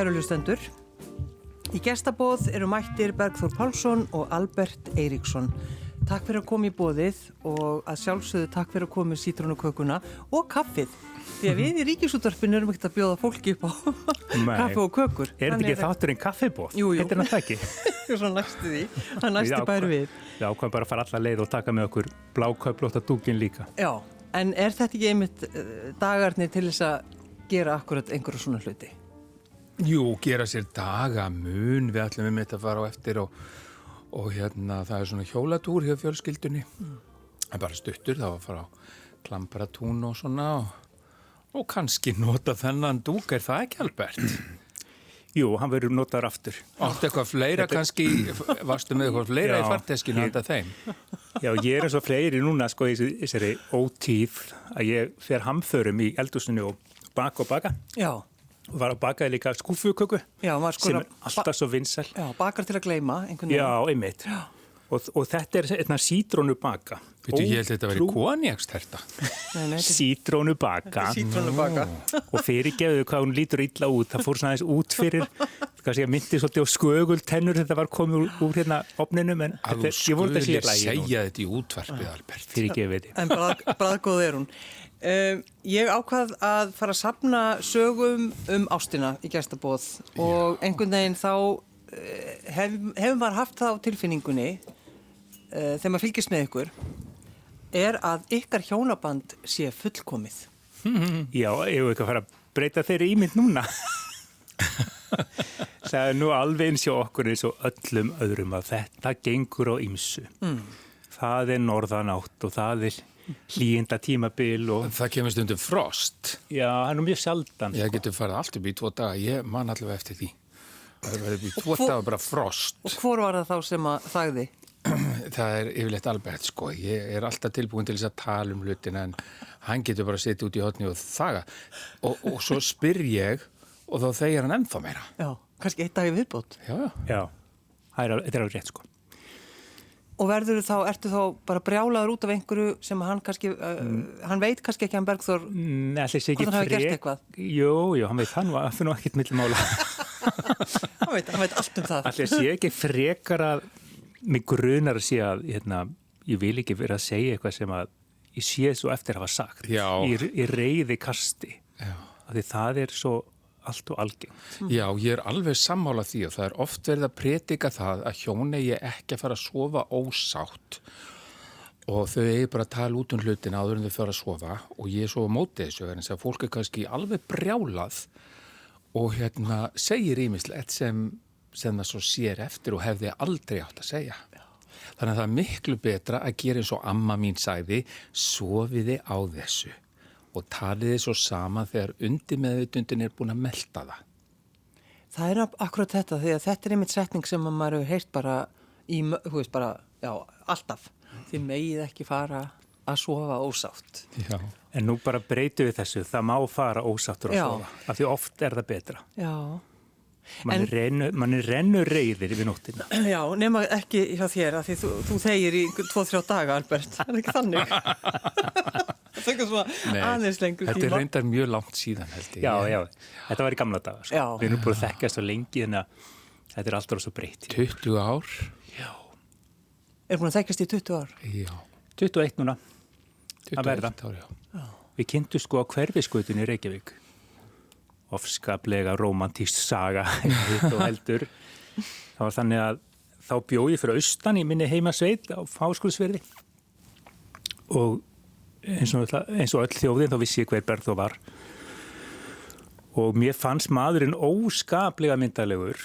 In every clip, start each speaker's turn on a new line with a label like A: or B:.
A: kæru lustendur. Í gestabóð eru mættir Bergþór Pálsson og Albert Eiríksson. Takk fyrir að koma í bóðið og að sjálfsögðu takk fyrir að koma í sítrónukökuna og kaffið. Því að við í ríkisúttarpinu erum ekkert að bjóða fólki upp á kaffi og kökur.
B: Er þetta ekki þátturinn kaffibóð?
A: Jú, jú.
B: Heitir hann það ekki?
A: Svo næstu því. Það næstu bæri við.
B: Já, ákvæm bara að fara alla leið og taka með okkur blákauplóta dúkin líka.
A: Já, en er þetta ekki einmitt uh, dagarnir til þess að gera akkurat einhverju svona hluti?
C: Jú, gera sér dagamun, við ætlum um þetta að fara á eftir og, og hérna það er svona hjólatúr hjá fjölskyldunni. Mm. Það er bara stuttur þá að fara á klamparatún og svona og, og kannski nota þennan dúk, er það ekki Albert?
B: Jú, hann verður notaður aftur.
C: Átt eitthvað fleira þetta... kannski, varstu með eitthvað fleira Já, í farteskinu handa þeim?
B: Já, ég er eins og fleiri núna sko í þessari ótíð að ég fer hamförum í eldusinu og baka og baka.
A: Já.
B: Var að bakaði líka skúfuköku
A: Já,
B: sem er alltaf svo vinsal.
A: Já, bakar til að gleima.
B: Já, einmitt. Já. Og, og þetta er eitthvað sítrónu baka.
C: Veitu, ég held að þetta að vera koniaksterta.
B: Sítrónu baka.
A: Sítrónu baka.
B: og fyrirgeðu hvað hún lítur illa út. Það fór svona aðeins út fyrir, kannski að myndi svolítið á skögul tennur þetta var komið úr, úr hérna opninum. En
C: að
B: þetta,
C: þú skulle segja þetta í útvarpið, Albert.
B: Fyrirgeðu þetta.
A: En brað, braðgóð er hún. Um, ég ákvað að fara að sapna sögum um ástina í gæstabóð og einhvern veginn þá hef, hefur maður haft það á tilfinningunni uh, þegar maður fylgist með ykkur er að ykkar hjónaband sé fullkomið.
B: Já, ég hef ekki að fara að breyta þeirri ímynd núna? Það er nú alveg eins og okkur eins og öllum öðrum að þetta gengur á ymsu mm. það er norðanátt og það er hlýjenda tímabil og...
C: Það kemur stundum frost.
B: Já, það er nú mjög sjaldan
C: Ég sko. getur farið allt upp í tvo daga, ég man allavega eftir því. Það er upp í tvo daga bara frost.
A: Og hvor var það þá sem að þagði?
C: Það er yfirleitt Albert sko. Ég er alltaf tilbúin til þess að tala um hlutina en hann getur bara að setja út í hotni og þaga og, og svo spyr ég og þá þegir hann ennþá meira.
A: Já, kannski eitt dag í viðbót.
C: Já,
B: já, það er alveg rétt sko
A: Og verður þá, ertu þá bara brjálaður út af einhverju sem hann kannski, uh, mm. hann veit kannski ekki hann Bergþór frek. Hvort hann hafi gert eitthvað?
B: Jú, jú, hann veit hann, það er nú ekkit millimála.
A: hann, veit, hann veit allt um það.
B: Allir sé ekki frekar að, mig grunar að sé að, hérna, ég vil ekki vera að segja eitthvað sem að ég sé svo eftir að hafa sagt.
C: Já.
B: Í, í reyði kasti. Já. Því það er svo allt og algengt.
C: Já, ég er alveg sammála því og það er oft verið að pretika það að hjón eigi ekki að fara að sofa ósátt og þau eigi bara að tala út um hlutin áður en þau fara að sofa og ég er svo mótið þessu verðin að fólk er kannski alveg brjálað og hérna segir ímislegt sem, sem það svo sér eftir og hefði aldrei átt að segja. Þannig að það er miklu betra að gera eins og amma mín sæði, sofiði á þessu og taliði svo sama þegar undir meðutundin er búin að melda það.
A: Það er akkurat þetta, því að þetta er einmitt setning sem maður hefur heyrt bara í, þú veist bara, já, alltaf. Þið megið ekki fara að sofa ósátt.
B: Já. En nú bara breytu við þessu, það má fara ósáttur að já. sofa, af því oft er það betra.
A: Já.
B: Man, en, er rennu, man rennu reyðir við nóttina.
A: Já, nema ekki hjá þér, af því þú, þú þegir í 2-3 daga, Albert. Það er ekki þannig. það er svona aðeins lengur
C: tíma. Þetta er reyndar mjög langt síðan held ég.
B: Já, já, þetta var í gamla daga. Sko. Við erum búin að þekkast svo lengi en þetta er alltaf svo breytt.
C: 20 ár?
B: Já.
A: Er búin að þekkast í 20 ár?
C: Já.
B: 21 núna.
C: 21 ár, já.
A: já.
B: Við kynntum sko á hverfiskutin í Reykjavík. Ofskaplega romantíst saga og heldur. Það var þannig að þá bjóði fyrir austan í minni heimasveit á fáskólusverði og eins og, eins og öll þjóðin þá vissi ég hver Berð þó var og mér fannst maðurinn óskaplega myndalegur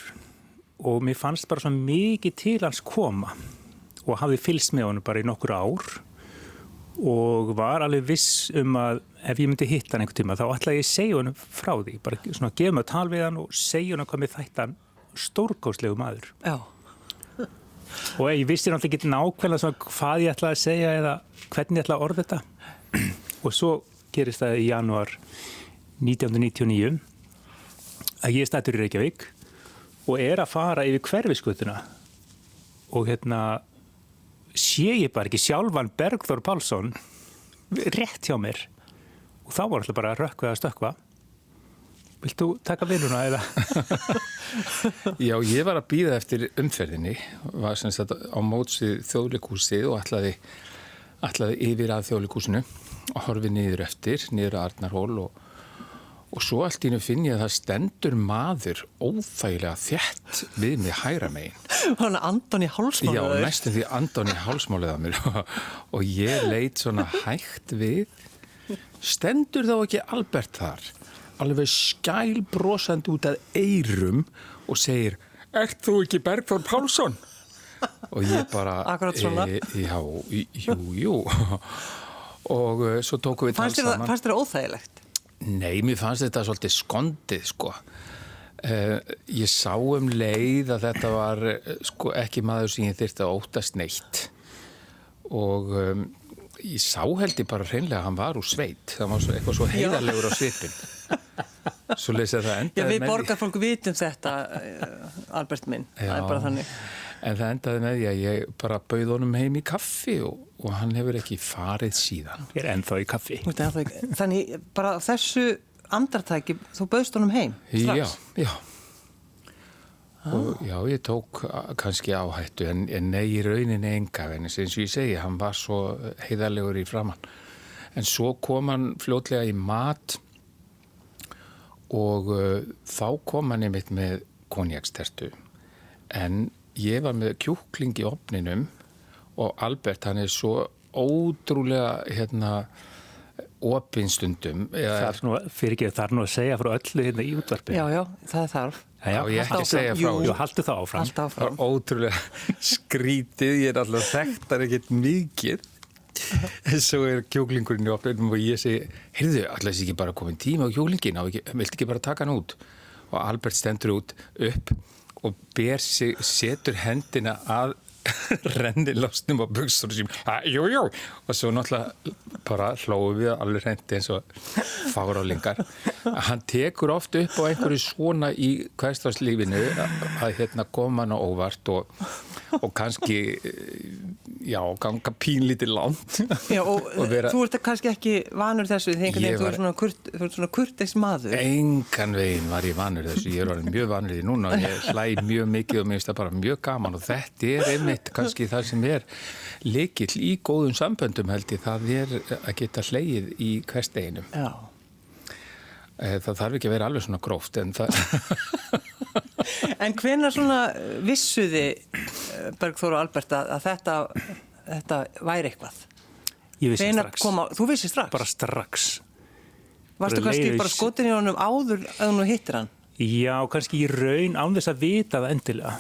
B: og mér fannst bara svo mikið til hans koma og hafði fylst með honum bara í nokkur ár og var alveg viss um að ef ég myndi hitta hann einhver tíma þá ætlaði ég að segja honum frá því bara svona að gefa mig að tala við hann og segja honum hvað mér þættan stórgóðslegu maður.
A: Já.
B: Og ég vissi náttúrulega ekki nákvæmlega hvað ég ætlaði að segja eða hvernig ég ætlaði að orða þetta. Og svo gerist það í januar 1999 að ég stættur í Reykjavík og er að fara yfir hverfiskutuna og hérna sé ég bara ekki sjálfan Bergþór Pálsson rétt hjá mér og þá var alltaf bara að rökkva að stökkva Vilt þú taka vinnuna eða?
C: Já, ég var að býða eftir umferðinni, var sem sagt á mótsið þjóðleikúsið og ætlaði, ætlaði yfir að þjóðleikúsinu og horfið niður eftir, niður að Arnarhól og, og svo allt ínu finn ég að það stendur maður óþægilega þjætt við mig hæra megin.
A: Þannig að Antoni
C: Já,
A: hálsmálaður.
C: næstum því andan í hálsmálið á mér og ég leit svona hægt við. Stendur þá ekki Albert þar? Alveg skælbrosandi út að eirum og segir, ert þú ekki Bergþór Pálsson? Og ég bara,
A: Akkurat svona.
C: E, já, jú, jú. Og uh, svo tókum við
A: Fannst það-
C: saman.
A: fannst það óþægilegt?
C: Nei, mér fannst þetta svolítið skondið, sko. Uh, ég sá um leið að þetta var uh, sko, ekki maður sem ég þyrfti að óttast neitt. Og um, ég sá held ég bara hreinlega að hann var úr sveit. Það var svo, eitthvað svo heiðarlegur á svipin. Svo leysið það
A: Já,
C: endaði
A: við
C: með
A: borgar fólk vitum þetta, eh, Albert minn. Það er bara þannig.
C: En það endaði með því að ég bara bauð honum heim í kaffi og, og hann hefur ekki farið síðan.
B: Ég er ennþá í kaffi.
A: Það er Þannig bara þessu andartæki, þú bauðst honum heim strax.
C: Já, já. Og já, ég tók kannski áhættu en, en nei í rauninni enga en eins og ég segi, hann var svo heiðarlegur í framann. En svo kom hann fljótlega í mat og uh, þá kom hann einmitt með konjakstertu. En ég var með kjúkling í opninum og Albert hann er svo ótrúlega hérna opinstundum
B: er fyrir ekki, það er nú að segja frá öllu hérna í útvarpi.
A: Já, já, það er þarf.
B: já,
C: Já, ég ekki
B: áfram.
C: segja frá
B: Jú,
C: þessu.
B: haldu það áfram.
C: Það
A: áfram.
C: var ótrúlega skrítið, ég er alltaf þekktar ekkert mikið. En svo er kjúklingurinn í opnum og ég segi, heyrðu, alltaf þessi ekki bara komin tíma á ekki- viltu ekki bara taka hann út? Og Albert stendur út upp og ber sig, setur hendina að renni losnum á buksur og sem, jú, jú, og svo náttúrulega bara hlóðu við alveg rendi eins og fárálingar. Hann tekur oft upp á einhverju svona í hverstvarslífinu að hérna koma hann á óvart og, og kannski, já, ganga pínlítið langt.
A: Já, og,
C: Og vera-
A: þú ert kannski ekki vanur þessu veginn þú ert svona, kurt, svona kurteis maður.
C: Engan veginn var ég vanur þessu, ég er orðin mjög vanur því núna og ég hlæ mjög mikið og mér finnst það bara mjög gaman og þetta er einmitt kannski það sem er leikill í góðum samböndum held ég, það er að geta hlægið í hversteginum.
A: Já.
C: Eh, Það þarf ekki að vera alveg svona gróft en það,
A: En hvenær svona vissuði Bergþóru og Albert að, að þetta, þetta væri eitthvað?
B: Ég vissi
A: Hvenær
B: strax.
A: Koma, þú vissi strax?
B: Bara strax.
A: Varstu
B: bara
A: kannski bara skotin í honum áður að hún hittir hann?
B: Já, kannski í raun án þess að vita það endilega.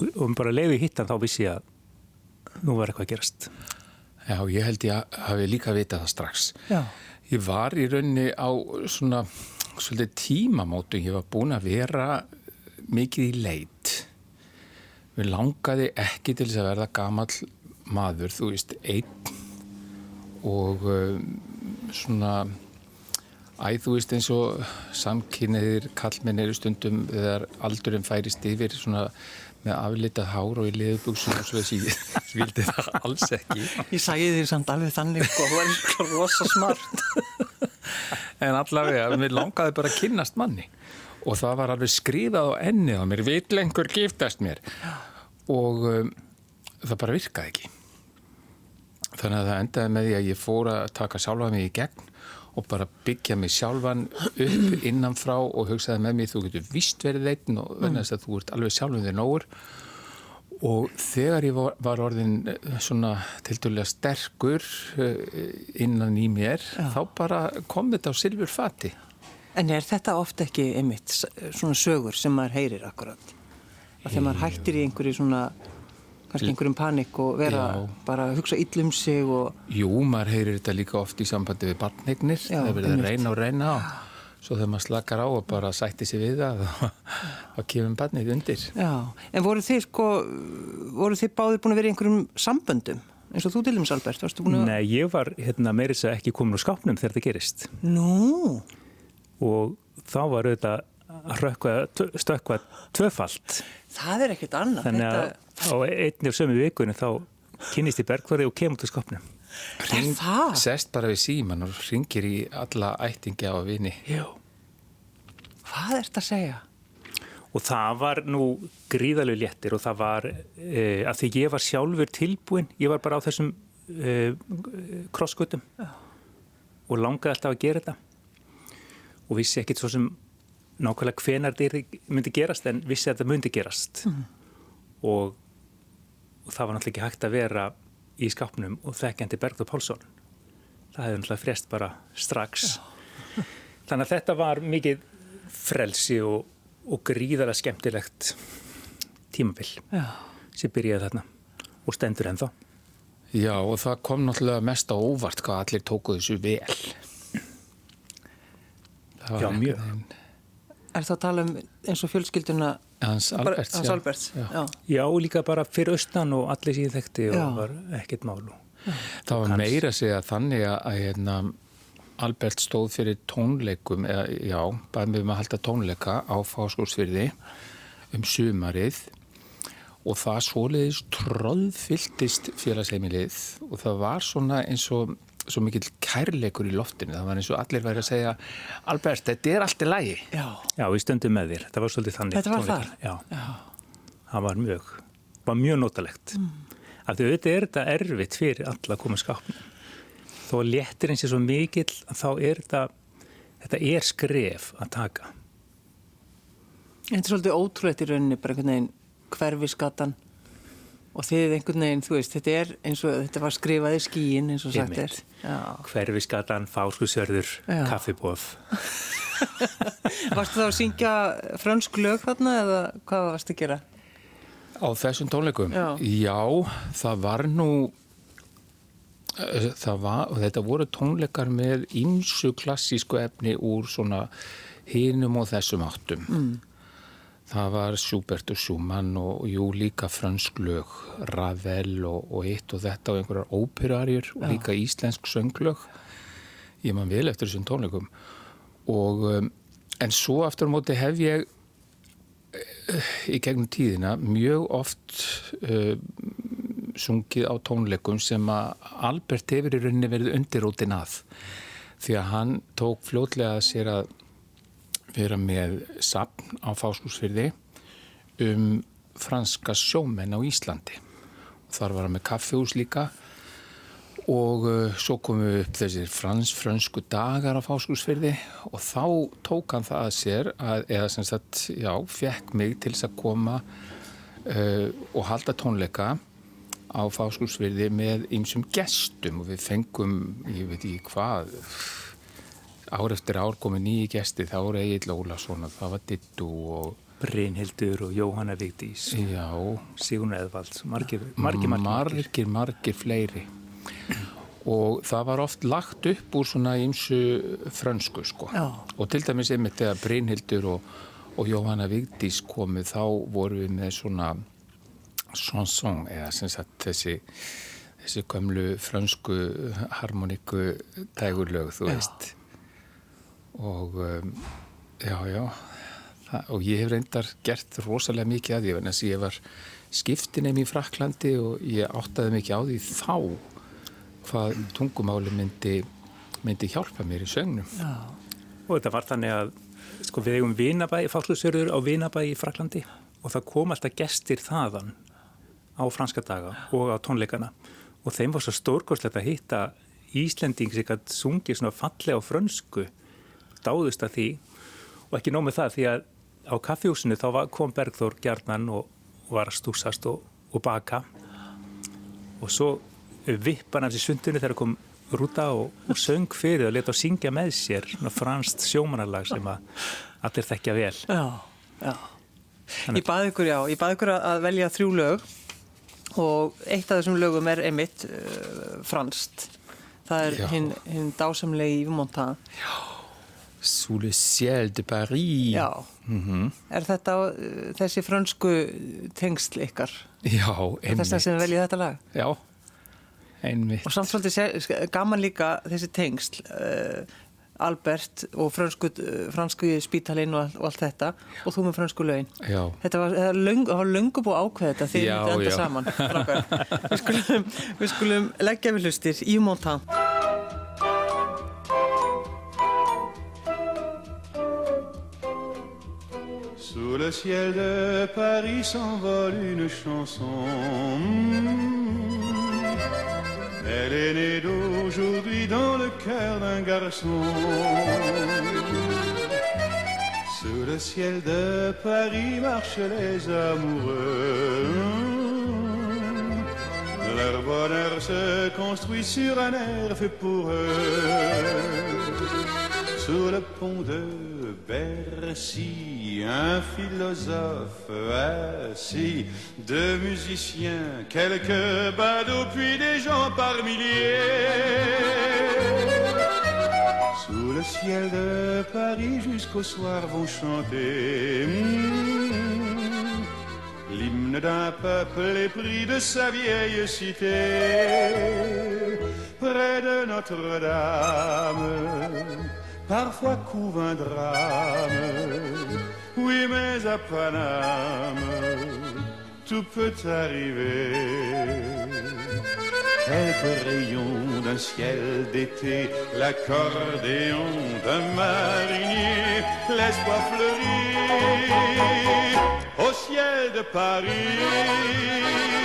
B: Og um bara leiði hittan þá vissi ég að nú var eitthvað að gerast.
C: já, ég held ég hafi líka vitað það strax.
A: Já.
C: Ég var í rauninni á svona svolítið tímamótu, ég var búin að vera mikið í leit. Mér langaði ekki til þess að verða gamall maður, þú veist, einn og um, svona, æ, þú veist eins og samkynniðir kallmenn eru stundum þegar aldurinn færist yfir svona með aflitað hár og í liðbuksum og svo þessi, ég vildi það alls ekki.
A: Ég sagði því samt alveg þannig sko, þú var sko rosa smart.
C: En allavega, mér langaði bara að kynnast manni og það var alveg skrifað á ennið á mér, vill einhver giftast mér og um, það bara virkaði ekki. Þannig að það endaði með því að ég fór að taka sjálfa mig í gegn og bara byggja mig sjálfan upp innanfrá og hugsaði með mér þú getur vist verið einn og verðin þess að þú ert alveg sjálfum þér nógur og þegar ég var, orðin eh, svona tildulega sterkur eh, innan í mér þá bara kom þetta á silfur fati.
A: En er þetta oft ekki einmitt svona sögur sem maður heyrir akkurat? Að þegar maður hættir í einhverju svona, kannski einhverjum panik og vera
C: Já.
A: bara að hugsa ill um sig og
C: Jú, maður heyrir þetta líka oft í sambandi við barnignir,
A: Já,
C: það verður að reyna og reyna á svo þegar maður slakar á og bara sætti sig við það þá kemur barnið undir.
A: Já, en voru þið sko, voru þið báðir búin að vera í einhverjum samböndum? Eins og þú til dæmis Albert, varstu búin að...
B: Nei, ég var hérna meirins að ekki komin úr skápnum þegar þetta gerist.
A: Nú,
B: Og þá var auðvitað að rökkva, stökkva tvöfalt.
A: það er ekkert annað.
B: Þannig að á einni og sömu vikunni þá kynist ég bergfari og kemur til skápnum.
A: Er það?
C: Sest bara við síman og ringir í alla ættingja og vini.
B: Já.
A: Hvað ert að segja?
B: Og það var nú gríðalegu léttir og það var e, að því ég var sjálfur tilbúin, ég var bara á þessum e, krosskutum og langaði alltaf að gera þetta og vissi ekkit svo sem nákvæmlega hvenar þetta myndi gerast en vissi að þetta myndi gerast mm. og, og það var náttúrulega ekki hægt að vera í skápnum og þekkjandi Bergþór Pálsson það hefði náttúrulega frest bara strax Já. þannig að þetta var mikið frelsi og, og gríðara skemmtilegt tímabill sem byrjaði þarna og stendur ennþá
C: Já og það kom náttúrulega mest á óvart hvað allir tókuðu þessu vel
B: Já mjög.
A: Er það að tala um eins og fjölskylduna
C: Hans Alberts,
A: Hans Alberts
B: já. Já. já, líka bara fyrir austan og allir síðan þekkti og já. var ekkert málu
C: Það var meira að segja þannig að, að hérna, Albert stóð fyrir tónleikum, eða, já, bara með maður að halda tónleika á fáskórsfyrði um sumarið og það svoleiðis tróðfylltist félagsheimilið og það var svona eins og svo mikill kærleikur í loftinu. Það var eins og allir væri að segja Albert, þetta er allt í lægi
B: Já, já við stöndum með þér, það var svolítið þannig
A: Þetta var það?
B: Já, já. það var mjög var mjög notalegt. Mm. af því auðvitað er þetta erfitt fyrir alla að koma skapnum þó að léttir eins og svo mikill þá er þetta þetta er skref að taka.
A: Þetta er svolítið ótrúleitt í rauninni bara einhvern veginn hverfiskatan og þið einhvern veginn, þú veist, þetta er eins og þetta var skrifað í skíin eins og sagt er.
B: Hverfiskatan, fáskusörður, kaffibóð
A: Varstu þá að syngja frönsk lög þarna eða hvað varst að gera?
C: Á þessum tónleikum? Já, Já það var nú eh, það var, og þetta voru tónleikar með ymsu klassísku efni úr svona hinum og þessum áttum. Mm. Það var Schubert og Schumann og jú líka fransk lög, Ravel og, og eitt og þetta og einhverjar óperarjur og líka íslensk sönglög. Ég man vel eftir þessum tónleikum. Og, um, en svo aftur á móti hef ég uh, í gegnum tíðina mjög oft uh, sungið á tónleikum sem að Albert hefur í rauninni verið undirrótin að. Því að hann tók fljótlega að sér að vera með sapn á fáskúsfyrði um franska sjómenn á Íslandi. Þar var hann með kaffehús líka og uh, svo komu upp þessir frans-frönsku dagar á fáskúsfyrði og þá tók hann það að sér að, eða sem sagt, já, fekk mig til þess að koma uh, og halda tónleika á fáskúsfyrði með ýmsum gestum og við fengum, ég veit ekki hvað ár eftir ár komið nýji gesti þá er Egil Ólason og það var Dittu og
B: Brynhildur og Jóhanna Vigdís. Sigun Eðvalds margir
C: margir, margir margir. Margir fleiri. Og það var oft lagt upp úr svona ymsu frönsku sko. Já. og til dæmis einmitt þegar Brynhildur og, og Jóhanna Vigdís komið þá voru við með svona chanson eða sem sagt þessi þessi gömlu frönsku harmoniku tægurlög þú Já. veist og um, já, já það, og ég hef reyndar gert rosalega mikið að því en ég var skiptinum í Fraklandi og ég áttaði mikið á því þá hvað tungumáli myndi, myndi hjálpa mér í sögnum já.
B: og þetta var þannig að sko, við eigum vinabæ, fársluðsörður á vinabæ í Fraklandi og það kom alltaf gestir þaðan á franska daga og á tónleikana. Og þeim var svo stórgóðslegt að hitta Íslending sem gæti sungið svona fallega á frönsku dáðust að því og ekki nómið það því að á kaffjúsinu þá kom Bergþór Gjarnan og, var að stúsast og, og baka. Og svo vippan af þessi sundunni þegar kom rúta og, og söng fyrir og leta að syngja með sér franst sjómanarlag sem að allir þekkja vel.
A: Já, já. Ég baði ykkur, já, ég baði ykkur að velja þrjú lög og eitt af þessum lögum er einmitt uh, franst það er hinn hin dásamlegi Yvonne Já
C: Sous le ciel de Paris
A: Já, mm -hmm. er þetta þessi frönsku tengsl ykkar?
C: Já, einmitt
A: Þess að sem veljið þetta lag?
C: Já, einmitt
A: Og samt svolítið gaman líka þessi tengsl uh, Albert og fransku, fransku spítalinn og, og allt þetta og þú með fransku lögin
C: já.
A: þetta var, löng, var löngu búið ákveð þetta því við enda saman við skulum, við skulum leggja við hlustir í Montan
D: le ciel de Paris s'envole une chanson. Elle est née d'aujourd'hui dans le cœur d'un garçon. Sous le ciel de Paris marchent les amoureux. Leur bonheur se construit sur un air fait pour eux. Sous le pont de Bercy, un philosophe assis, deux musiciens, quelques badauds, puis des gens par milliers. Sous le ciel de Paris jusqu'au soir vont chanter mm, l'hymne d'un peuple épris de sa vieille cité. Près de Notre-Dame, parfois couve un drame. Oui, mais à Paname, tout peut arriver. Quelques rayons d'un ciel d'été, l'accordéon d'un marinier, l'espoir fleurit au ciel de Paris.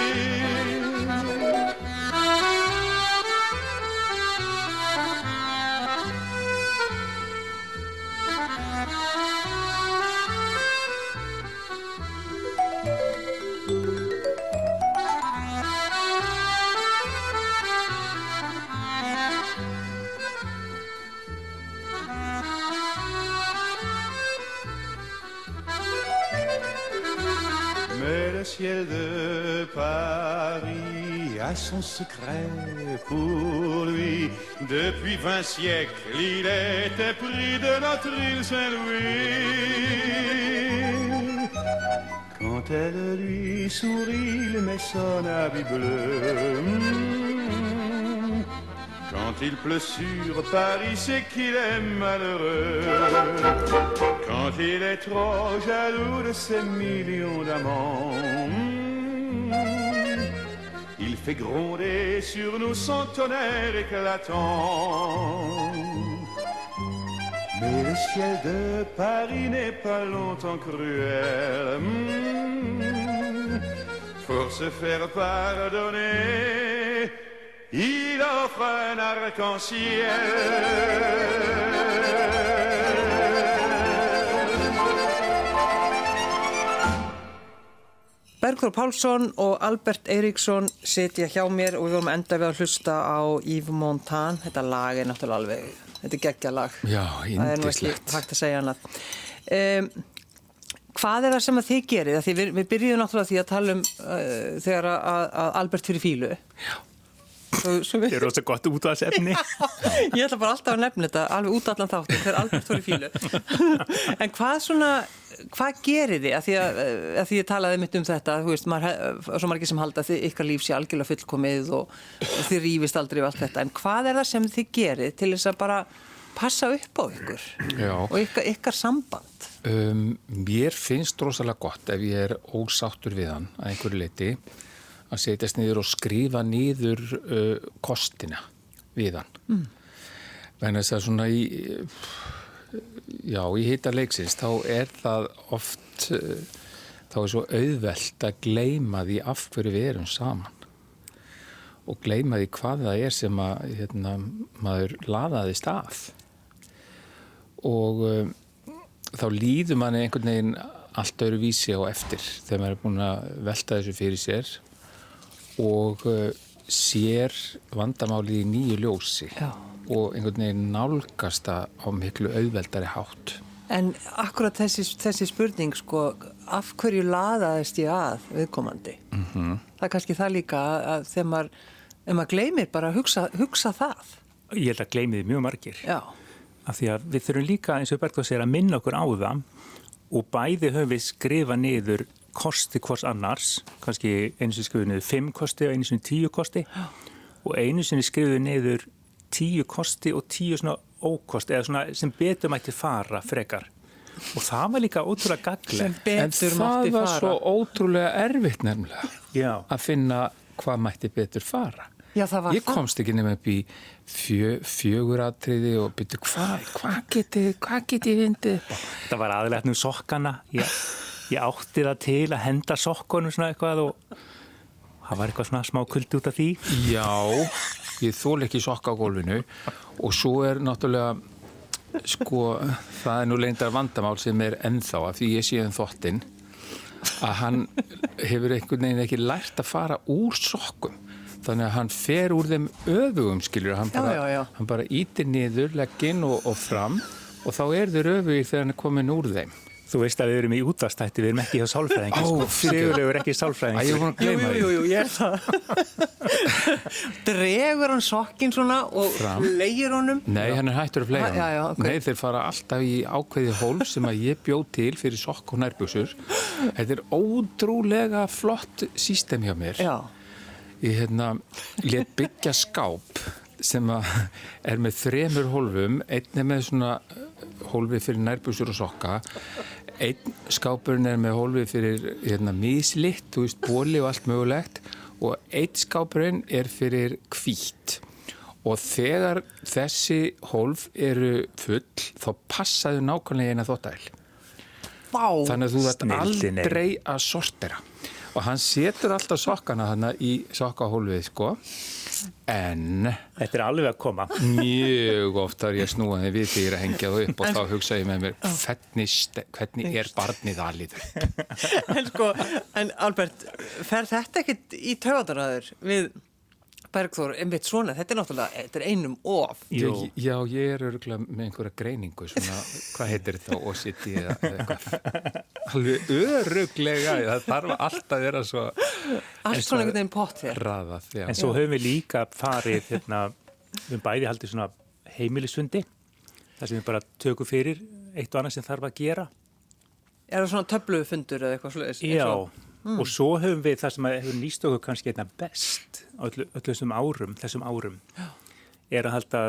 D: Ciel de Paris a son secret pour lui. Depuis vingt siècles, il était pris de notre île Saint-Louis. Quand elle lui sourit, il met son habit bleu. Quand il pleut sur Paris, c'est qu'il est malheureux. Quand il est trop jaloux de ses millions d'amants, fait gronder sur nous son tonnerre éclatant. Mais le ciel de Paris n'est pas longtemps cruel. mm, Pour se faire pardonner, il offre un arc-en-ciel.
A: Bergþór Pálsson og Albert Eiríksson sitja hjá mér og við vorum enda við að hlusta á Yves Montand. Þetta lag er náttúrulega alveg, þetta er geggja lag.
C: Já,
A: Það er nú ekki hægt að segja annað. Um, hvað er það sem að þið gerir? Því við, við byrjuðum náttúrulega því að tala um uh, þegar að, að Albert fyrir fílu. Já.
B: Þetta er rosa gott út af þessi efni.
A: ég ætla bara alltaf að nefna þetta alveg út allan þáttu þegar Albert fyrir fílu. en hvað svona, hvað gerir þið? Að því að, að því ég talaði mitt um þetta, þú veist, maður, he- svo margir sem halda að þið, ykkar líf sé algjörlega fullkomið og, og þið rífist aldrei við allt þetta. En hvað er það sem þið gerir til þess að bara passa upp á ykkur
C: Já.
A: og ykkar, ykkar samband?
C: Um, mér finnst rosalega gott ef ég er ósáttur við hann að einhverju leiti að setjast niður og skrifa niður uh, kostina við hann. Mm. Vegna þess að svona í, já, í hita leiksins þá er það oft, uh, þá er svo auðvelt að gleyma því af hverju við erum saman og gleyma því hvað það er sem að hérna, maður laðaðist að og um, þá líður manni einhvern veginn allt öðru vísi á eftir þegar maður er búin að velta þessu fyrir sér og uh, sér vandamálið í nýju ljósi
A: Já.
C: og einhvern veginn nálgast það á miklu auðveldari hátt.
A: En akkurat þessi, þessi spurning, sko, af hverju laðaðist ég að viðkomandi? -hmm. Það er kannski það líka að, þegar maður, ef maður gleymir bara að hugsa, hugsa það.
B: Ég held að gleymiði mjög margir.
A: Já,
B: Af því að við þurfum líka, eins og Bergþór segir, að minna okkur á það og bæði höfum við skrifa niður kosti hvors annars, kannski einu sinni skrifuð niður fimm kosti og einu sinni tíu kosti og einu sinni skrifuð niður tíu kosti og tíu svona ókosti eða svona sem betur mætti fara frekar. Og það var líka ótrúlega
A: sem
B: gaglegt.
C: En það var
A: fara.
C: svo ótrúlega erfitt nefnilega
B: Já,
C: að finna hvað mætti betur fara.
A: Já, það var
C: Ég
A: það.
C: komst ekki nefn upp í fjö, fjöguratriði og byrju hvað hva geti, hva geti ég vindið
B: það var aðlega nú sokkana. Já, ég átti það til að henda sokkonum svona eitthvað og það var eitthvað svona smá kuldi út af því.
C: Já, ég þól ekki sokka á gólfinu. Og svo er náttúrulega sko, það er nú leindar vandamál sem er ennþá að því ég sé um þottinn að hann hefur einhvern veginn ekki lært að fara úr sokkum. Þannig að hann fer úr þeim öfugum skilur, hann bara, bara ítir niður, legginn og, og fram og þá er þeir öfugir þegar hann er komin úr þeim
B: Þú veist að við erum í útvastætti, við erum ekki hjá sálfræðingi.
C: Ó,
B: sko. Sigurlegur er ekki sálfræðingi.
A: Jú, jú, jú, jú, ég er það. Dregur hann sokkin svona og
C: Fram.
A: leigir honum.
C: Nei, hann er hættur að flega
A: Ha, já, já, ok.
C: Nei, þeir fara alltaf í ákveði hólf sem að ég bjóð til fyrir sokk og nærbuxur Þetta er ótrúlega flott sístem hjá mér
A: Já,
C: Ég hérna, let byggja skáp sem að er með þremur hólfum einn er með svona hólfi fyrir nærbuxur og sokka einn skápurinn er með hólfi fyrir hérna, mislitt, þú veist, bóli og allt mögulegt og einn skápurinn er fyrir hvítt og þegar þessi hólf eru full þá passaðu nákvæmlega eina þóttæl
A: vá.
C: þannig að þú
B: er.
C: aldrei að sortera og hann setur alltaf sokkana hann í sokkahólfið sko. En
B: Þetta er alveg að koma.
C: mjög oft har ég snúaði við því ég er að hengja það upp og þá hugsa ég með mér hvernig, hvernig er barnið aðlýður
A: En sko, en Albert, fer þetta ekkit í töðaræður við Bergþór, einmitt svona, þetta er náttúrulega, þetta er einum of.
B: Jú.
C: já ég er örgulega með einhverja greiningu svona, hvað heitir þetta OCD eða eitthvað alveg öruglega það þarf alltaf að vera svo
A: Allt svona einhvern veginn pott þér.
C: raðað já.
B: En svo höfum við líka farið, hérna, við höfum bæði haldið svona heimilisundi, þar sem við bara tökum fyrir eitt og annað sem þarf að gera.
A: Er það svona töflufundur eða eitthvað sluðis?
B: Já, og svo höfum við það sem hefur nýst okkur kannski einna best á öllu, öllu þessum árum, þessum árum, er að halda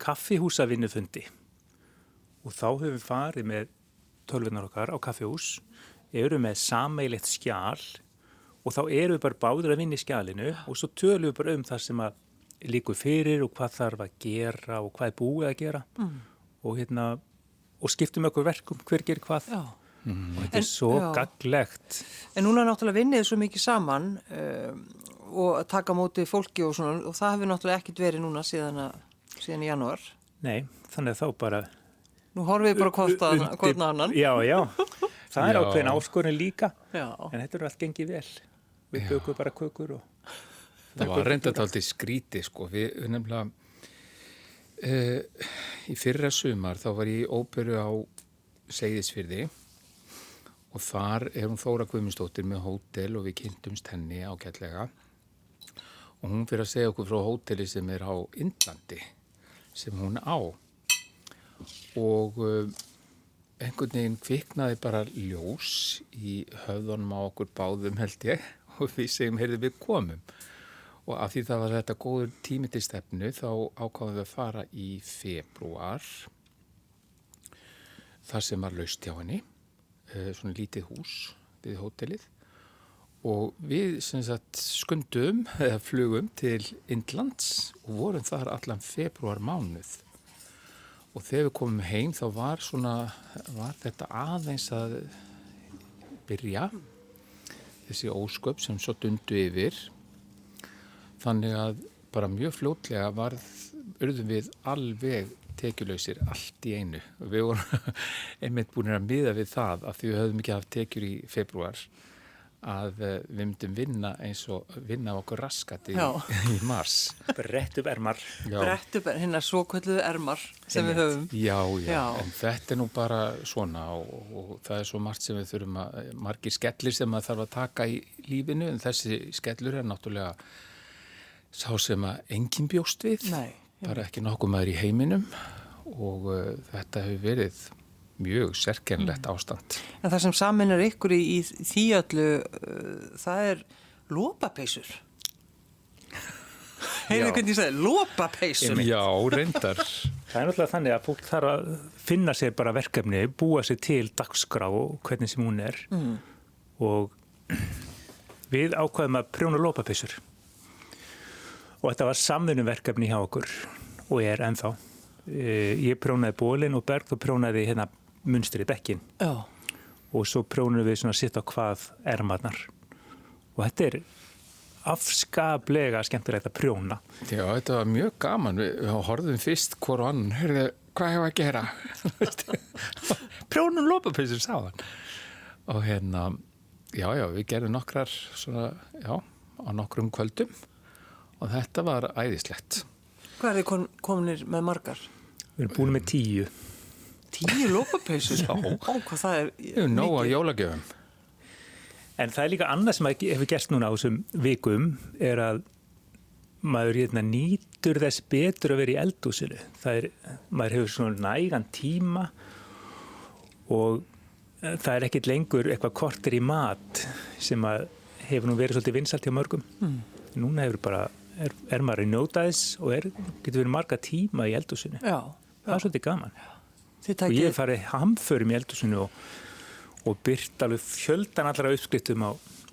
B: kaffihúsavinnufundi og þá höfum við farið með tölvunar okkar á kaffihús, eru með sameilegt skjál og þá eru við bara báður að vinna í skjálinu og svo tölum við bara um það sem að líkur fyrir og hvað þarf að gera og hvað er búið að gera mm. og, hérna, og skiptum okkur verkum hver gerir hvað
A: Já.
B: Og þetta
A: En-
B: er svo
A: já.
B: gaglegt.
A: En núna náttúrulega vinnið svo mikið saman um, og taka móti fólki og svona og það hefur náttúrulega ekkit verið núna síðan, að, síðan í janúar.
B: Nei, þannig að þá bara...
A: Nú horfum við bara hvort annan.
B: Já, já. Það er ákveðin áskorinn líka.
A: Já.
B: En þetta er allt gengið vel. Við bökum bara kökur og...
C: Það var reynda taldið skríti sko, við við nefnilega uh, í fyrra sumar þá var ég í óperu á Seyðisfyrði og þar er hún Þóra Guðmundsdóttir með hótel og við kynntumst henni ágætlega. Og hún fyrir að segja okkur frá hóteli sem er á Indlandi sem hún á. Og uh, einhvern veginn kviknaði bara ljós í höfðunum á okkur báðum held ég og við segjum, heyrðu við komum. Og af því það var þetta góður tími til stefnu þá ákváðum við að fara í februar þar sem var laust hjá henni. eh, svona lítið hús við hótelið. Og við sagt skundum eða flugum til Indlands og vorum þar allan februar mánuð og þegar við komum heim þá var svona var þetta aðeins að byrja þessi ósköp sem svo dundu yfir. Þannig að bara mjög fljótlega varð urðum við alveg tekjulausir allt í einu. Og við vorum einmitt búin að miða við það að því við höfðum ekki haft tekjur í februar að eh, við myndum vinna eins og vinna okkur raskat í, í mars.
B: Brett upp ermar.
A: Brett upp hérna svo kvölduðu ermar sem við höfum.
C: Já, já,
A: Já.
C: en þetta er nú bara svona og, og það er svo margt sem við þurfum að, margir skellir sem maður þarf að taka í lífinu en þessi skellur er náttúrulega sá sem að enginn bjóst við,
A: Nei,
C: bara ekki nokkuð maður í heiminum og uh, þetta hefur verið mjög serkennlegt
A: Mm.
C: ástand.
A: En það sem saminar ykkur í, í því öllu, uh, það er lópapeysur. Heyrðu
C: Já.
A: hvernig ég segi, lópapeysur.
C: Já, reyndar.
B: Það er náttúrulega þannig að fólk þarf að finna sér bara verkefni, búa sér til dagskrá og hvernig sem hún er. Mm. Og við ákvaðum að prjóna lópapissur. Og þetta var samvinnum hjá okkur og er ennþá. Eh, Ég prjónaði bólinn og Berg og prjónaði hérna munstri bekkin.
A: Já,
B: og svo prjónum við svona sitt á hvað ermarnar og þetta er afskaplega skemmtilegt að prjóna
C: Já, þetta var mjög gaman. Við, horfðum fyrst hvort og annan, heyrðu, hvað hefur að gera? Prjónum lópapeysu, sáðan. Og hérna, já, já, við gerðum nokkrar svona, já, á nokkrum kvöldum og þetta var æðislegt.
A: Hvað er þið kom, kominir með margar?
B: við erum búin með tíu
A: Tíu lópapeysur?
C: Já.
A: Ó, hvað það er
C: erum nóg að jólagjöfum.
B: En það er líka annað sem að hefur gerst núna á þessum vikum er að maður hérna, nýtur þess betur að vera í eldúsinu. Það er, maður hefur svona nægan tíma og eh, það er ekkit lengur eitthvað kortir í mat sem að hefur nú verið svolítið vinsalt hjá mörgum. Mm. Núna hefur bara, er, er maður í nótaðis og er, getur verið marga tíma í eldúsinu.
A: Já,
B: Það er svolítið gaman. Og ég farið hamförum í eldúsinu og, og byrt alveg fjöldan allra uppskriftum á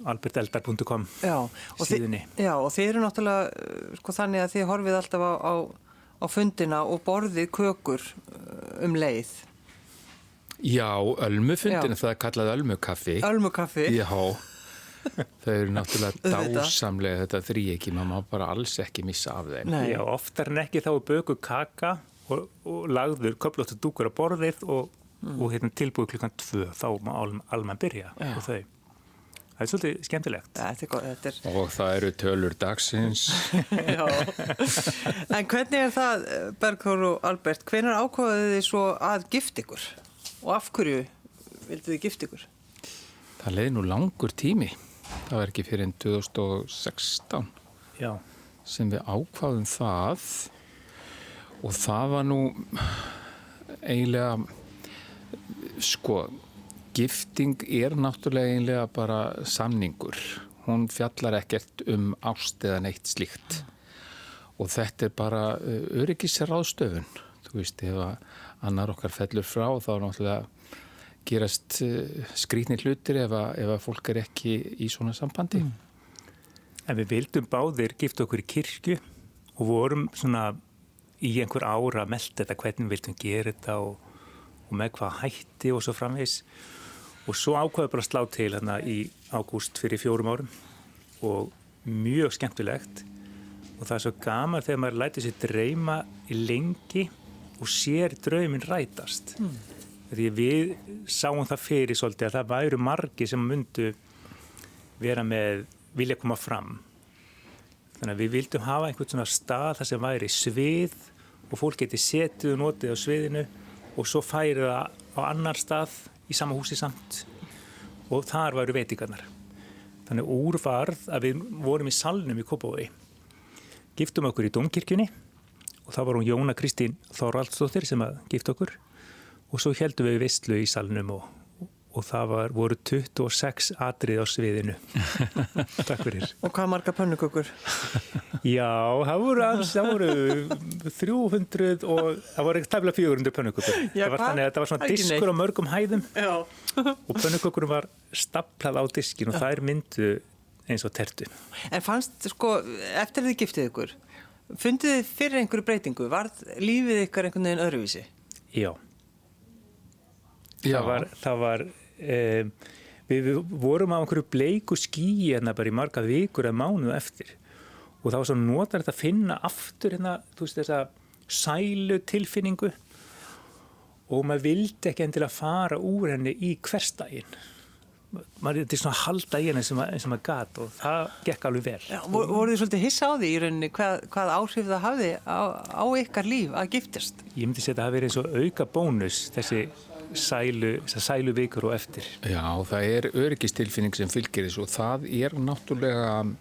B: alberteldar.com
A: Já, og þið,
B: síðunni.
A: já, og þið eru náttúrulega uh, sko, þannig að þið horfið alltaf á, á, á fundina og borðið kökur uh, um leið.
C: Já, ölmufundin,
A: Já.
C: það er kallað ölmukaffi.
A: Ölmukaffi.
C: Já, þau eru náttúrulega dásamlega þetta þrý ekki, maður má bara alls ekki missa af þeim.
A: Nei.
B: Já, oftar en ekki þá er böku kaka og, og lagður köflóttu dúkur á borðið og, og hérna tilbúið klukkan tvö þá má alm, almenn byrja
A: Já.
B: og þau. Það er svolítið skemmtilegt.
A: Þetta er, þetta er
C: Og það eru tölur dagsins.
A: Já, en hvernig er það, Bergþór og Albert, hvenær ákvaðið þið svo að gift ykkur? Og af hverju vildið þið gift ykkur?
C: Það leiði nú langur tími. Það var ekki fyrir 2016
B: Já,
C: sem við ákvaðum það og það var nú eiginlega sko gifting er náttúrulega eiginlega bara samningur. Hún fjallar ekkert um ást eða neitt slíkt og þetta er bara öryggisráðstöfun. Þú veist, ef að annar okkar fellur frá þá er náttúrulega gerast skrítni hlutir ef að, ef að fólk er ekki í svona sambandi.
B: en við vildum báðir gifta okkur í kirkju og vorum svona í einhver ára að melda þetta hvernig við vildum gera þetta og, og með hvað hætti og svo framvegs og svo ákvaði bara að slá til hérna í ágúst fyrir fjórum árum og mjög skemmtilegt. Og það er svo gaman þegar maður læti sér dreyma í lengi og sér draumin rætast því við sáum það fyrir svolítið að það væru margi sem myndu vera með vilja koma fram. Þannig að við vildum hafa einhvern svona stað þar sem væri svið og fólk geti setið og notið á sviðinu og svo færi það á annar stað í sama húsi samt. Og þar væru veitingarnar. Þannig úrvarð að við vorum í salnum í Kópavogi. Giftum okkur í Dómkirkjunni og þá var hún Jóna Kristín Þorvaldsdóttir sem að gifta okkur og svo heldum við vistlu í salnum og, og það var, voru 26 atrið á sviðinu. Takk fyrir.
A: Og hvað marga pönnukökur?
B: Já, það voru, alls, það voru 300 og það voru ekki tafla 400 pönnukökur.
A: Já,
B: það var þannig að þetta var svona diskur á mörgum hæðum.
A: Já.
B: og pönnukökurum var staplað á diskin og þær myndu eins og tertu.
A: En fannst, sko, eftir þið giftið ykkur, fundið þið fyrir einhverju breytingu? Varð lífið ykkar einhvern veginn öðruvísi?
B: Já,
C: Já,
B: það var, það var um, við, við vorum á einhverju bleiku skíi hérna bara í marga vikur eða mánuð eftir. Og það var svo notar þetta að finna aftur hérna, þú veist þessa sælu tilfinningu og maður vildi ekki endilega fara úr henni í hverstaginn maður er svona að halda í henni sem að, sem að gat og það gekk alveg vel.
A: Já, vor, voru þið svolítið hissa á því í rauninni hvað, hvað áhrif það hafði á, á ykkar líf að giftast?
B: ég myndi setja að það hafi verið eins og auka bónus þessi sælu, sælu vikur og eftir.
C: Já, það er öryggistilfinning sem fylgir þessu og það er náttúrulega,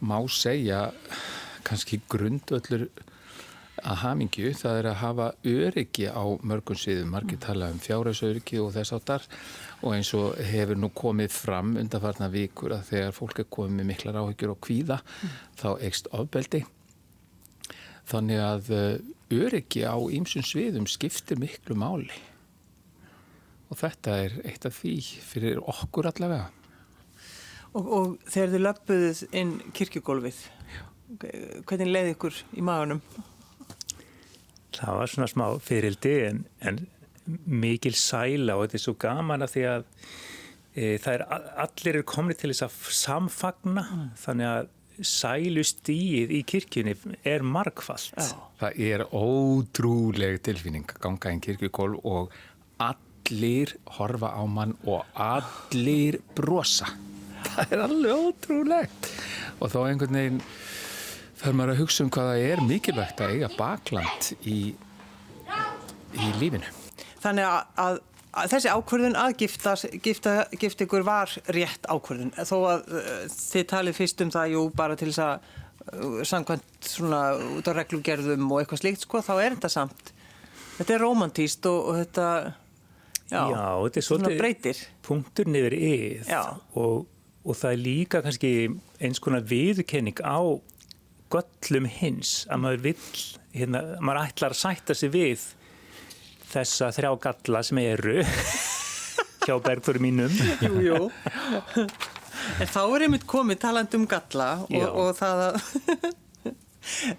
C: má segja, kannski grundvöldur að hamingju, það er að hafa öryggi á mörgum síðum, margir tala um fjárhagsöryggi og þess áttar og eins og hefur nú komið fram undanfarnar vikur að þegar fólk er komið með miklar áhyggjur og kvíða, þá ekst ofbeldi. Þannig að eh, öryggi á ýmsum sviðum skiptir miklu máli og þetta er eitt af því fyrir okkur allavega.
A: Og, og þegar þið löpuðuð inn kirkjugólfið, hvernig leiði ykkur í maðunum?
B: það var svona smá fyrildi en, en mikil sæla og þetta er svo gaman að því að e, það er allir eru komni til þess að samfagna mm. þannig að sælustíið í kirkjunni er markfallt. Já.
C: Það er ótrúleg tilfinning að ganga einn kirkjukól og allir horfa á mann og allir brosa. Það er alveg ótrúlegt og þá einhvern veginn þarf maður að hugsa um hvað það er mikilvægt að eiga bakland í, í lífinu.
A: Þannig að, að, að þessi ákvörðun að gifta, gifta, gifta ykkur var rétt ákvörðun þó að uh, þið talið fyrst um það jú bara til þess að uh, samkvæmt svona út á reglugerðum og eitthvað slíkt sko þá er þetta samt þetta er romantíst og, og þetta
B: já, já þetta er
A: breytir
B: punktur niður yð og, og það er líka kannski eins konar viðkenning á göllum hins að maður vill, hérna, maður ætlar að sætta sig við þessa þrjá galla sem eru hjá bergfórum mínum.
A: Jú, jú. En þá er einmitt komið taland um galla og, og það að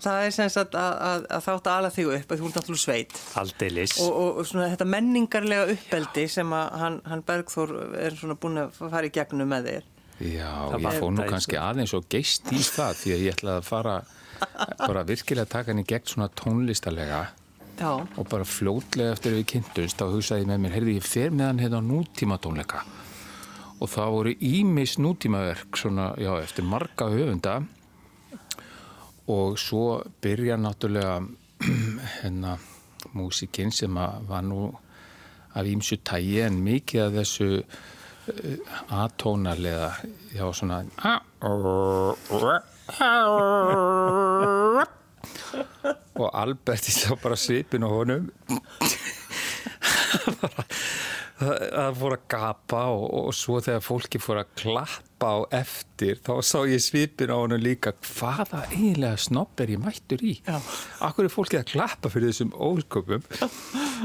A: það er sem sagt að, að, að þátt að ala þig upp að þú ert náttúrulega sveit.
B: Aldeilis.
A: Og, og, og svona þetta menningarlega uppeldi sem að hann, hann Bergþór er svona búin að fara í gegnum með þér.
C: Já, ég fóð nú kannski aðeins og geist í það því að ég ætlaði að fara bara virkilega að taka henni gegn svona tónlistalega
A: Já.
C: og bara fljótlega eftir við kynntumst þá hugsaði ég með mér, heyrði ég fer með hann hérna á nútíma tónleika og það voru ímis nútímaverk svona, já, eftir marga höfunda og svo byrja náttúrulega hérna músikinn sem var nú af ímsu tægi en mikið af þessu uh, atónarlega já svona og Albert þá bara svipin á honum. Það fór að gapa og, og svo þegar fólki fór að klappa á eftir þá sá ég svipin á honum líka. Hvaða eiginlega snopp er ég mættur í? Já. akkur er fólkið að klappa fyrir þessum ósköpum?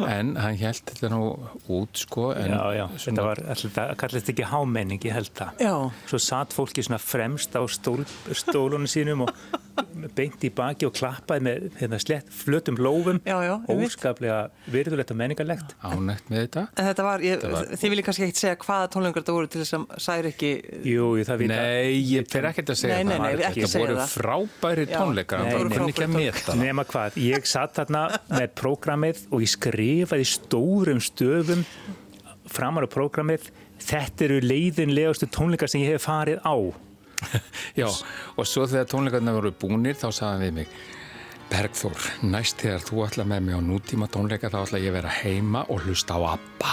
C: En hann held þetta nú út sko
B: Já, já, svona... þetta var alltaf, kallist ekki hámenning ég held það.
A: Já.
B: svo satt fólki svona fremst á stól, stólunum sínum og beint í baki og klappaði með hérna, slett flötum lófum. Óskaplega virðulegt og menningarlegt.
C: Ánægt með þetta,
A: þetta var, ég, var... Þið viljið kannski ekkert segja hvaða tónlengur þetta voru til þess að særi ekki
B: Jú, það vita
C: Nei, ég fer ekkert að segja
A: nei, nei, nei,
C: það
A: Þetta
C: voru frábæri tónleikar
A: það voru
C: frábæri tónleikar.
B: Nefna hvað, ég satt þarna með prógramið og ég skrifaði stórum stöfum framar á prógramið. Þetta eru leiðinlegastu tónleikar sem ég hef farið á.
C: Já, og svo þegar tónleikarna voru búnir þá sagðan við mig Bergþór, næst þegar þú ætla með mig á nútíma tónleika þá ætla ég að vera heima og hlusta á ABBA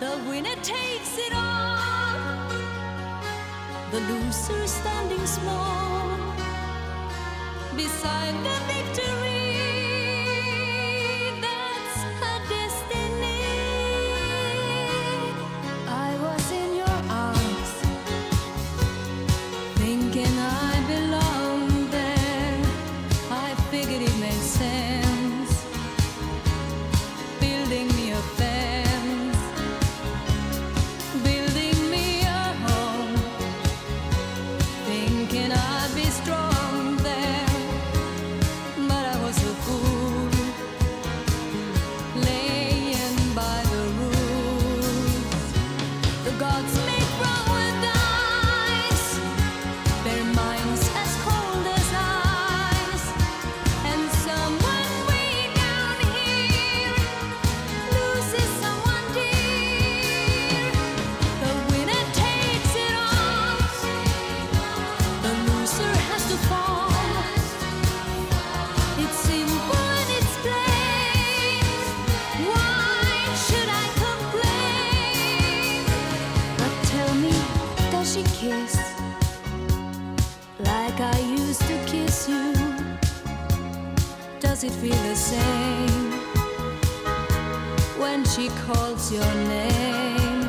E: The winner takes it all, the loser standing small beside the victory. Same when she calls your name?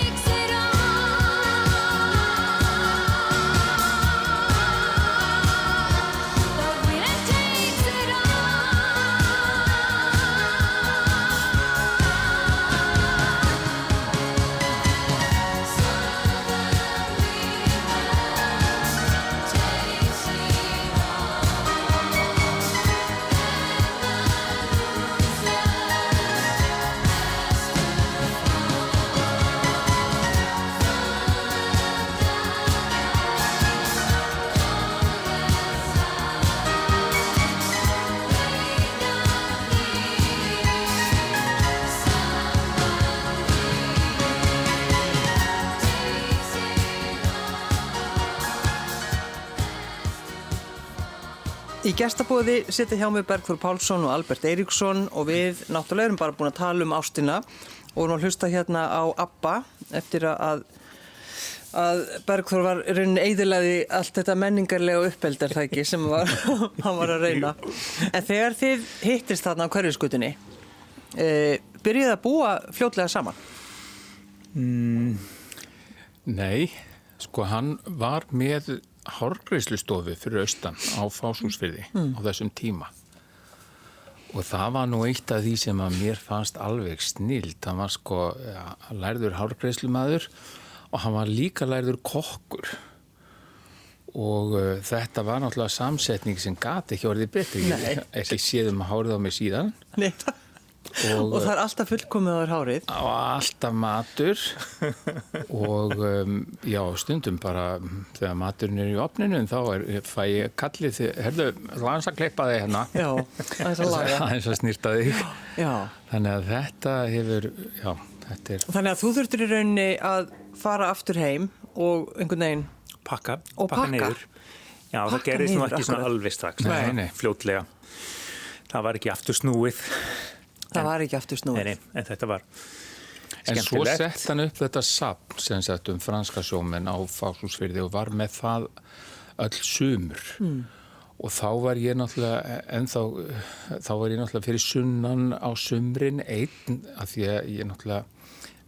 A: Í gestabóði sitja hjá mig Bergþór Pálsson og Albert Eiríksson og við náttúrulega erum bara búin að tala um ástina og erum að hlusta hérna á ABBA eftir að, að Bergþór var í rauninni eidilaði allt þetta menningarlega uppeld er það ekki sem var, hann var að reyna. En þegar þið hittist þarna á hverjuskutinni, e, byrjuði að búa fljótlega saman?
C: Nei, sko hann var með hárgreislustofu fyrir austan á Fásúsfyrði á þessum tíma. Og það var nú eitt af því sem að mér fannst alveg snild hann var sko ja, lærður hárgreislumæður og hann var líka lærður kokkur. Og uh, þetta var náttúrulega samsetning sem gati ekki orðið betri.
A: Nei.
C: ég er ekki séð um að hárið á mig síðan.
A: Nei,
C: og,
A: og það er alltaf fullkomið á þér hárið.
C: og alltaf matur og um, já, stundum bara þegar maturinn er í opninu þá er, fæ ég kallið því, herðu, lans að klippa þig hérna
A: Já, það er að laga.
C: aðeins að snýrta þig
A: Já.
C: þannig að þetta hefur já, þetta er
A: Þannig að þú þurftir í rauninni að fara aftur heim og einhvern veginn
B: pakka,
A: Og pakka.
B: niður Já, það
A: Pakka
B: gerist nú ekki svona
A: akkurat.
B: alveg strax
C: Nei,
B: svona
C: nei.
B: fljótlega það var ekki aftur snúið
A: Það var ekki aftur snúið.
B: nei, nei, en þetta var
C: En svo sett hann upp þetta sapn sem sett um franska sjómen á Fásúsfyrði og var með það öll sumur. Og þá var ég náttúrulega ennþá, þá var ég náttúrulega fyrir sunnan á sumrin einn af því að ég náttúrulega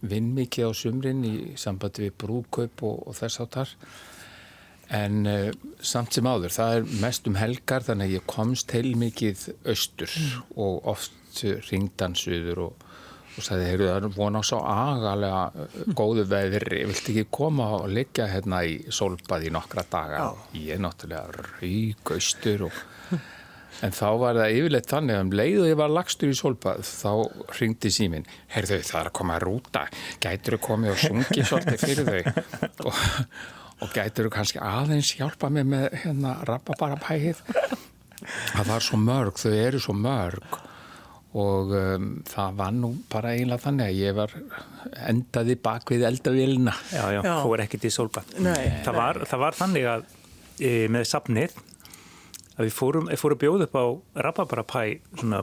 C: vinn mikið á sumrin í sambandi við brúkaup og, og þess áttar en uh, samt sem áður, það er mest um helgar þannig að ég komst heil mikið austur og oft ringdansuður og, og sagði, heyrðu, það er von á svo agalega uh, góðu veðri, viltu ekki koma og liggja hérna í sólbað í nokkra daga? Ég er náttúrulega rauk austur og En þá var það yfirleitt þannig að um leið og ég var lagstur í sólbað þá ringdi síminn, heyrðu það er að koma að rúta, gætur þú komið og sungið svolítið fyrir þau? Og, og gætur þú kannski aðeins hjálpa mig með hérna rababarapæhið. Það var svo mörg, þau eru svo mörg og um, það var nú bara eiginlega þannig að ég var endaði bak við eldavélina.
B: já, já,
A: Já.
B: fór ekki til sólbað
A: Nei,
B: það, var, það var þannig að e, með safnið að við fórum, við fórum að bjóða upp á rababarapæ svona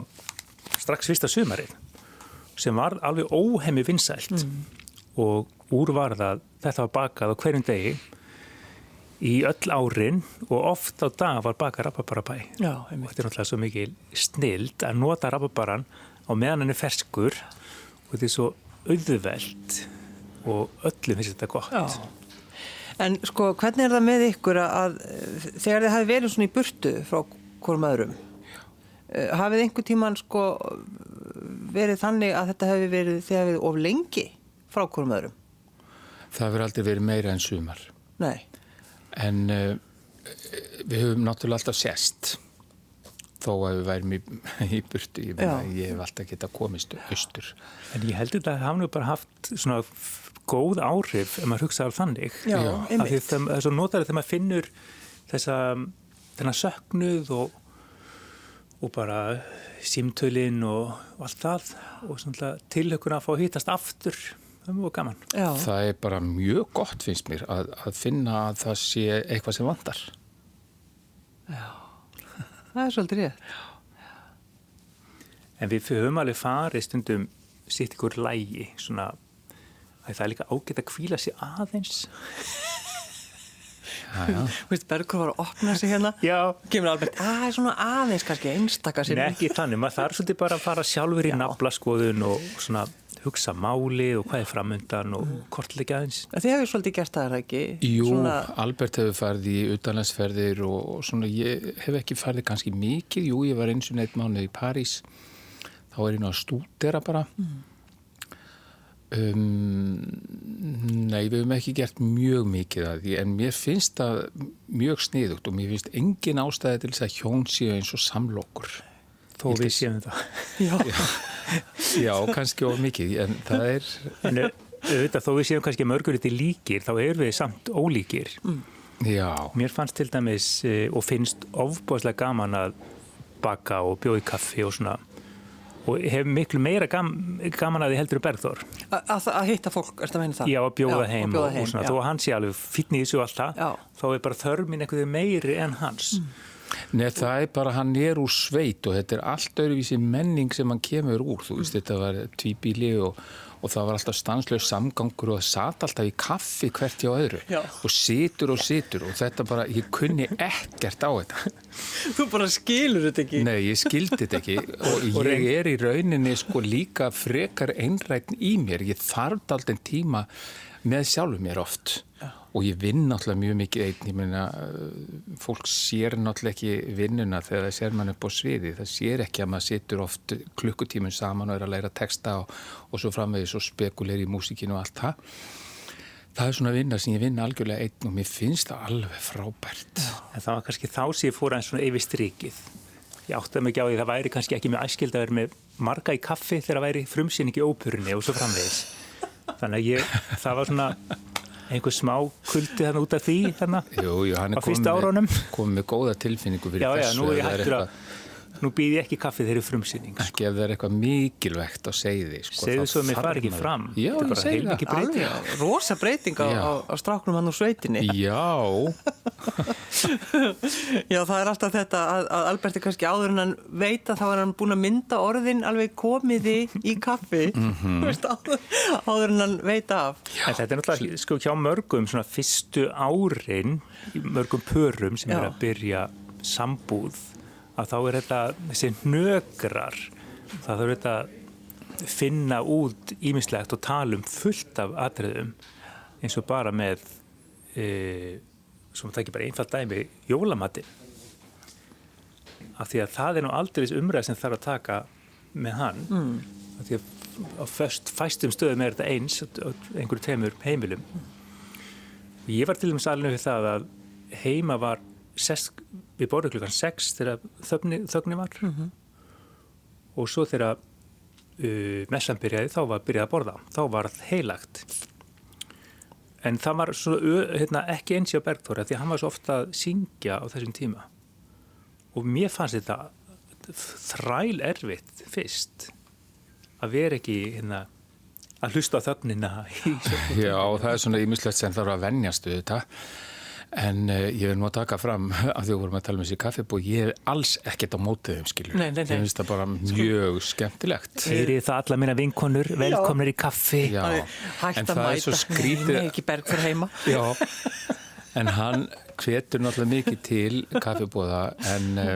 B: strax fyrsta sumarið sem var alveg óhemmi vinsælt. Og úr var það þetta var bakað á hverjum degi í öll árin og oft á dag var baka rababarabæ.
A: Já,
B: Og
A: einmitt.
B: þetta er náttúrulega svo mikil snild að nota rababaran á meðan hann er ferskur og þetta er svo auðveld og öllum finnst þetta gott.
A: Já. En sko, hvernig er það með ykkur að, að þegar þið hafi verið svona í burtu frá hvorm öðrum, eh, hafið einhver tíman sko verið þannig að þetta hefði verið þegar við of lengi frá hvorm öðrum?
C: Það verður aldrei verið meira en sumar.
A: Nei.
C: En uh, við höfum náttúrulega alltaf sérst þó að við værum í, í burtu. Ég, ég hef alltaf getað komist austur.
B: En ég held þetta að hafa nú bara haft svona góð áhrif ef maður hugsaður þannig.
A: Já.
B: Af því það það er svo notar þegar maður finnur þessa þennan söknuð og, og bara símtölin og, og allt það og tilhökun að fá að hittast aftur. Það er mjög gaman.
A: Já,
C: Það er bara mjög gott finnst mér að, að finna að það sé eitthvað sem vantar.
A: það er svolítið rétt.
B: En við höfum alveg farið stundum sitt ykkur lægi svona að það er líka ágætt að kvíla sig aðeins.
C: Já, já.
A: Bergur var að opna sig hérna.
B: Já.
A: Kemur alveg, að er svona aðeins kannski einstaka
B: En
A: sinni.
B: ekki þannig, maður þarf svolítið bara að fara sjálfur í
A: Já.
B: naflaskoðun og svona hugsa máli og hvað er framundan og kortleika aðeins.
A: Þið hefur svolítið gert það, er það ekki?
C: Jú,
A: Svona,
C: Albert hefur farið í utanlandsferðir og, og svona ég hef ekki farið kannski mikið. Jú, ég var eins og neitt mánuð í París. Þá er ég að stúdera bara. Um, nei, við höfum ekki gert mjög mikið að því en mér finnst það mjög sniðugt og mér finnst engin ástæði til þess að hjón séu eins og samlokur.
B: Þó við séum það.
A: já,
C: Já, kannski of mikið, en það er...
B: En auðvitað, þó við séum kannski mörgur þetta líkir, þá erum við samt ólíkir.
C: Já,
B: Mér fannst til dæmis eh, og finnst ofbúðslega gaman að baka og bjóði kaffi og svona og hef miklu meira gam, gaman að því heldur Bergþór.
A: að, hitta fólk, ertu að meina það?
B: Já, að bjóða
A: Já,
B: heim og,
A: heim,
B: og svona,
A: já.
B: þó að hann sé alveg í þessu og allt það, þá er bara þörmin einhverju meiri en hans.
C: Nei, það er bara, hann er úr sveit og þetta er allt öðruvísi menning sem hann kemur úr, þú veist, þetta var tvíbíli og, og það var alltaf stanslaus samgangur og það sat alltaf í kaffi hvert hjá öðru
A: Já.
C: og situr og situr og þetta bara, ég kunni ekkert á þetta.
A: Þú bara skilur þetta ekki.
C: Nei, ég skildi þetta ekki og ég er í rauninni sko líka frekar einrætn í mér, ég þarf aldrei tíma með sjálfur mér oft og ég vinn náttúrulega mjög mikið einn, ég meina uh, fólk sér náttúrulega ekki vinnuna þegar það sér mann upp á sviði, það sér ekki að maður situr oft klukkutímun saman og er að læra texta og, og svo framvegis og spekulir í músikinu og allt það það er svona vinna sem ég vinn algjörlega einn og mér finnst það alveg frábært
B: En það var kannski þá sem ég fór aðeins svona yfir strikið. Ég áttaði mig ekki á því að það væri kannski ekki mjög æskild að vera með marga í kaffi þegar það væri frumsýning í óperunni og svo framvegis. Þannig að ég, það var svona einhver smá kuldi þannig út af því þannig. Á
C: komið
B: árunum.
C: komið með góða tilfinningu fyrir
B: Já, já,
C: þessu.
B: nú er ég hættur að, nú býð ég ekki kaffi er frumsýning. Sko.
C: Ekki ef það er eitthvað mikilvægt á segði. Sko,
B: Segðu svo að mér fari ekki fram.
C: Já,
B: Þetta er bara heilmikið breyting.
A: Alveg, rosa breyting á,
C: Já.
A: á, á stráknum hann úr sveitinni.
C: Já,
A: Já, það er alltaf þetta að, að Albert er kannski áður en hann veit að þá er hann búin að mynda orðin alveg komiði í kaffi
C: Mhm.
A: Veist, áður, áður en hann veit af.
B: En þetta er náttúrulega sko hjá mörgum svona fyrstu árin, í mörgum pörum sem
A: Já.
B: er að byrja sambúð, að þá er þetta þessi hnögrar, það þarf þetta að finna út ímislegt og tala um fullt af atriðum eins og bara með e, sem það ekki bara einfalt dæmi jólamati af því að það er nú aldrei umræð sem þarf að taka með hann mm. af því að á fæstum stöðum er þetta eins einhverju teimur heimilum og ég var til dæmis alveg við það að heima var sest, við borðum klukkan 6 þegar þögni, þögni var. Og svo þegar uh, messan byrjaði þá var byrjað að borða. Þá var það heilagt. En það var svo, hérna, ekki eins hjá Bergþóra því að hann var svo ofta að syngja á þessum tíma. Og mér fannst þetta þræl erfitt fyrst að vera ekki hérna, að hlusta á þögnina í
C: já, það er svona ímislegt sem þarf að venjast við þetta. En uh, ég vil nú að taka fram að því að vorum að tala um þessi kaffibú, ég er alls ekkert á mótið þeim skilur.
A: Nei, nei, nei.
C: Ég finnst það bara mjög skemmtilegt.
B: Heyrið það alla mína vinkonur, velkomnir í kaffi
C: Já,
A: Hægt
C: en
A: að
C: það er
A: mæta.
C: svo skrítið.
A: Nei, ekki Berg fyrir heima.
C: Já, en hann hvetur náttúrulega mikið til kaffibóða en, eh,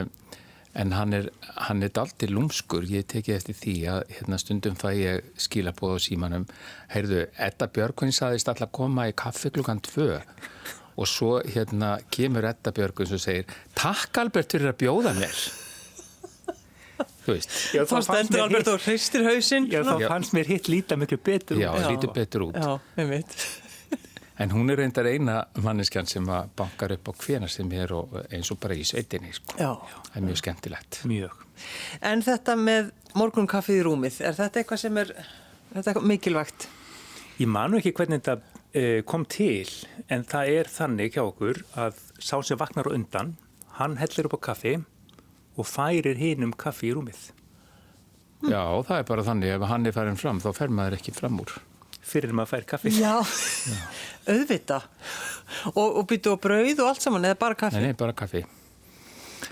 C: en hann er, hann er dalti lúmskur, ég tekið eftir því að hérna, stundum fæ ég skilabóð á símanum, heyrðu, Edda Björgvin saðist alltaf koma í kaffi klukkan tvö og svo hérna kemur Edda Björgvin sem segir, takk Albert fyrir að bjóða mér þú veist
B: Já,
A: Þá stendur Albert og hristir hausinn.
B: Já, þá
C: Já.
B: fannst mér hitt líta miklu betur.
C: Já,
B: út.
C: lítið betur út
A: Já, einmitt.
C: En hún er reyndar eina manneskjan sem að bankar upp á hvena sem er og eins og bara í sveitinni. Sko.
A: Já.
C: Það er mjög skemmtilegt.
B: Mjög.
A: En þetta með morgunkaffið í rúmið, er þetta eitthvað sem er er þetta eitthvað mikilvægt?
B: Ég manu ekki hvernig þetta kom til, en það er þannig hjá okkur að sá sem vaknar á undan, hann hellir upp á kaffi og færir hinn um kaffi í rúmið.
C: Já, það er bara þannig ef hann er farin fram þá fer maður ekki fram úr.
B: Fyrir maður fær kaffi.
A: Já, auðvita. Og, og byttu á brauð og allt saman, eða bara kaffi?
C: Nei, nei, bara kaffi.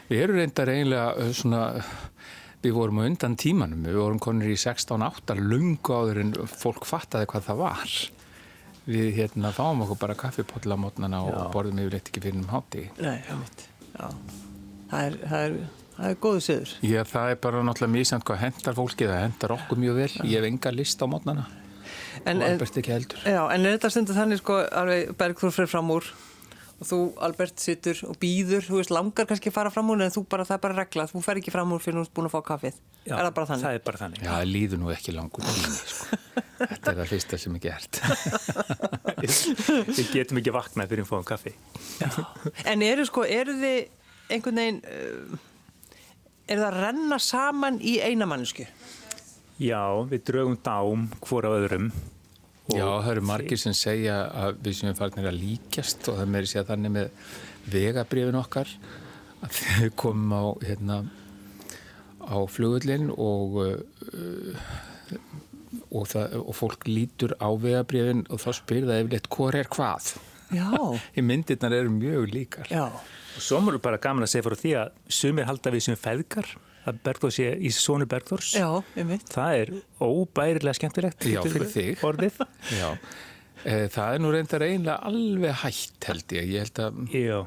C: Við erum reyndar eiginlega uh, svona, við vorum á undan tímanum, við vorum konur í 16-8 lungu áður en fólk fattaði hvað það var. Við hérna fáum okkur bara kaffipotla á mótnana og
B: Já.
C: borðum yfirleitt ekki fyrir um hátti.
A: Nei. Já. Það er, það er, það er góðu siður.
C: Já, það er bara náttúrulega mísamt hvað hendar fólki, það hendar okkur mjög vel. Ég hef enga list á mótnana
A: En,
C: og Albert ekki heldur.
A: já, en er þetta stundu þannig sko, alveg Bergþór fyrir fram úr og þú, Albert, situr og býður, þú veist, langar kannski að fara fram úr en þú bara, það er bara regla, þú fer ekki fram úr fyrir þú ert búin að fá kaffið.
B: Já,
A: er það bara þannig?
B: Það er bara þannig.
C: Já, það líður nú ekki langur tími, sko. Þetta er það fyrsta sem er gert.
B: Við getum ekki vaknað fyrir að fáum kaffi.
A: En eru sko, eru þið einhvern veginn, uh, er það að renna saman í eina mannsku?
B: Já, við drögum dám hvora öðrum.
C: Já, það eru margir sem segja að við sem við farnir að líkjast og það meiri segja þannig með vegabrifin okkar að við komum á, hérna, á flugullin og, uh, og, það, og fólk lítur á vegabrifin og þá spyrir það yfirleitt hvað er hvað.
A: Já,
C: Í myndirnar eru mjög líkar.
A: já,
B: Og svo mjög bara gaman að segja frá því að sumir halda við sem feðgar, að Bergþór sé í sonu Bergþórs.
A: já, um mitt.
B: Það er óbærilega skemmtilegt.
C: Já, fyrir þig.
B: Orðið.
C: Já. Eh, Það er nú reyndar eiginlega alveg hægt held ég. Ég held að
B: Já,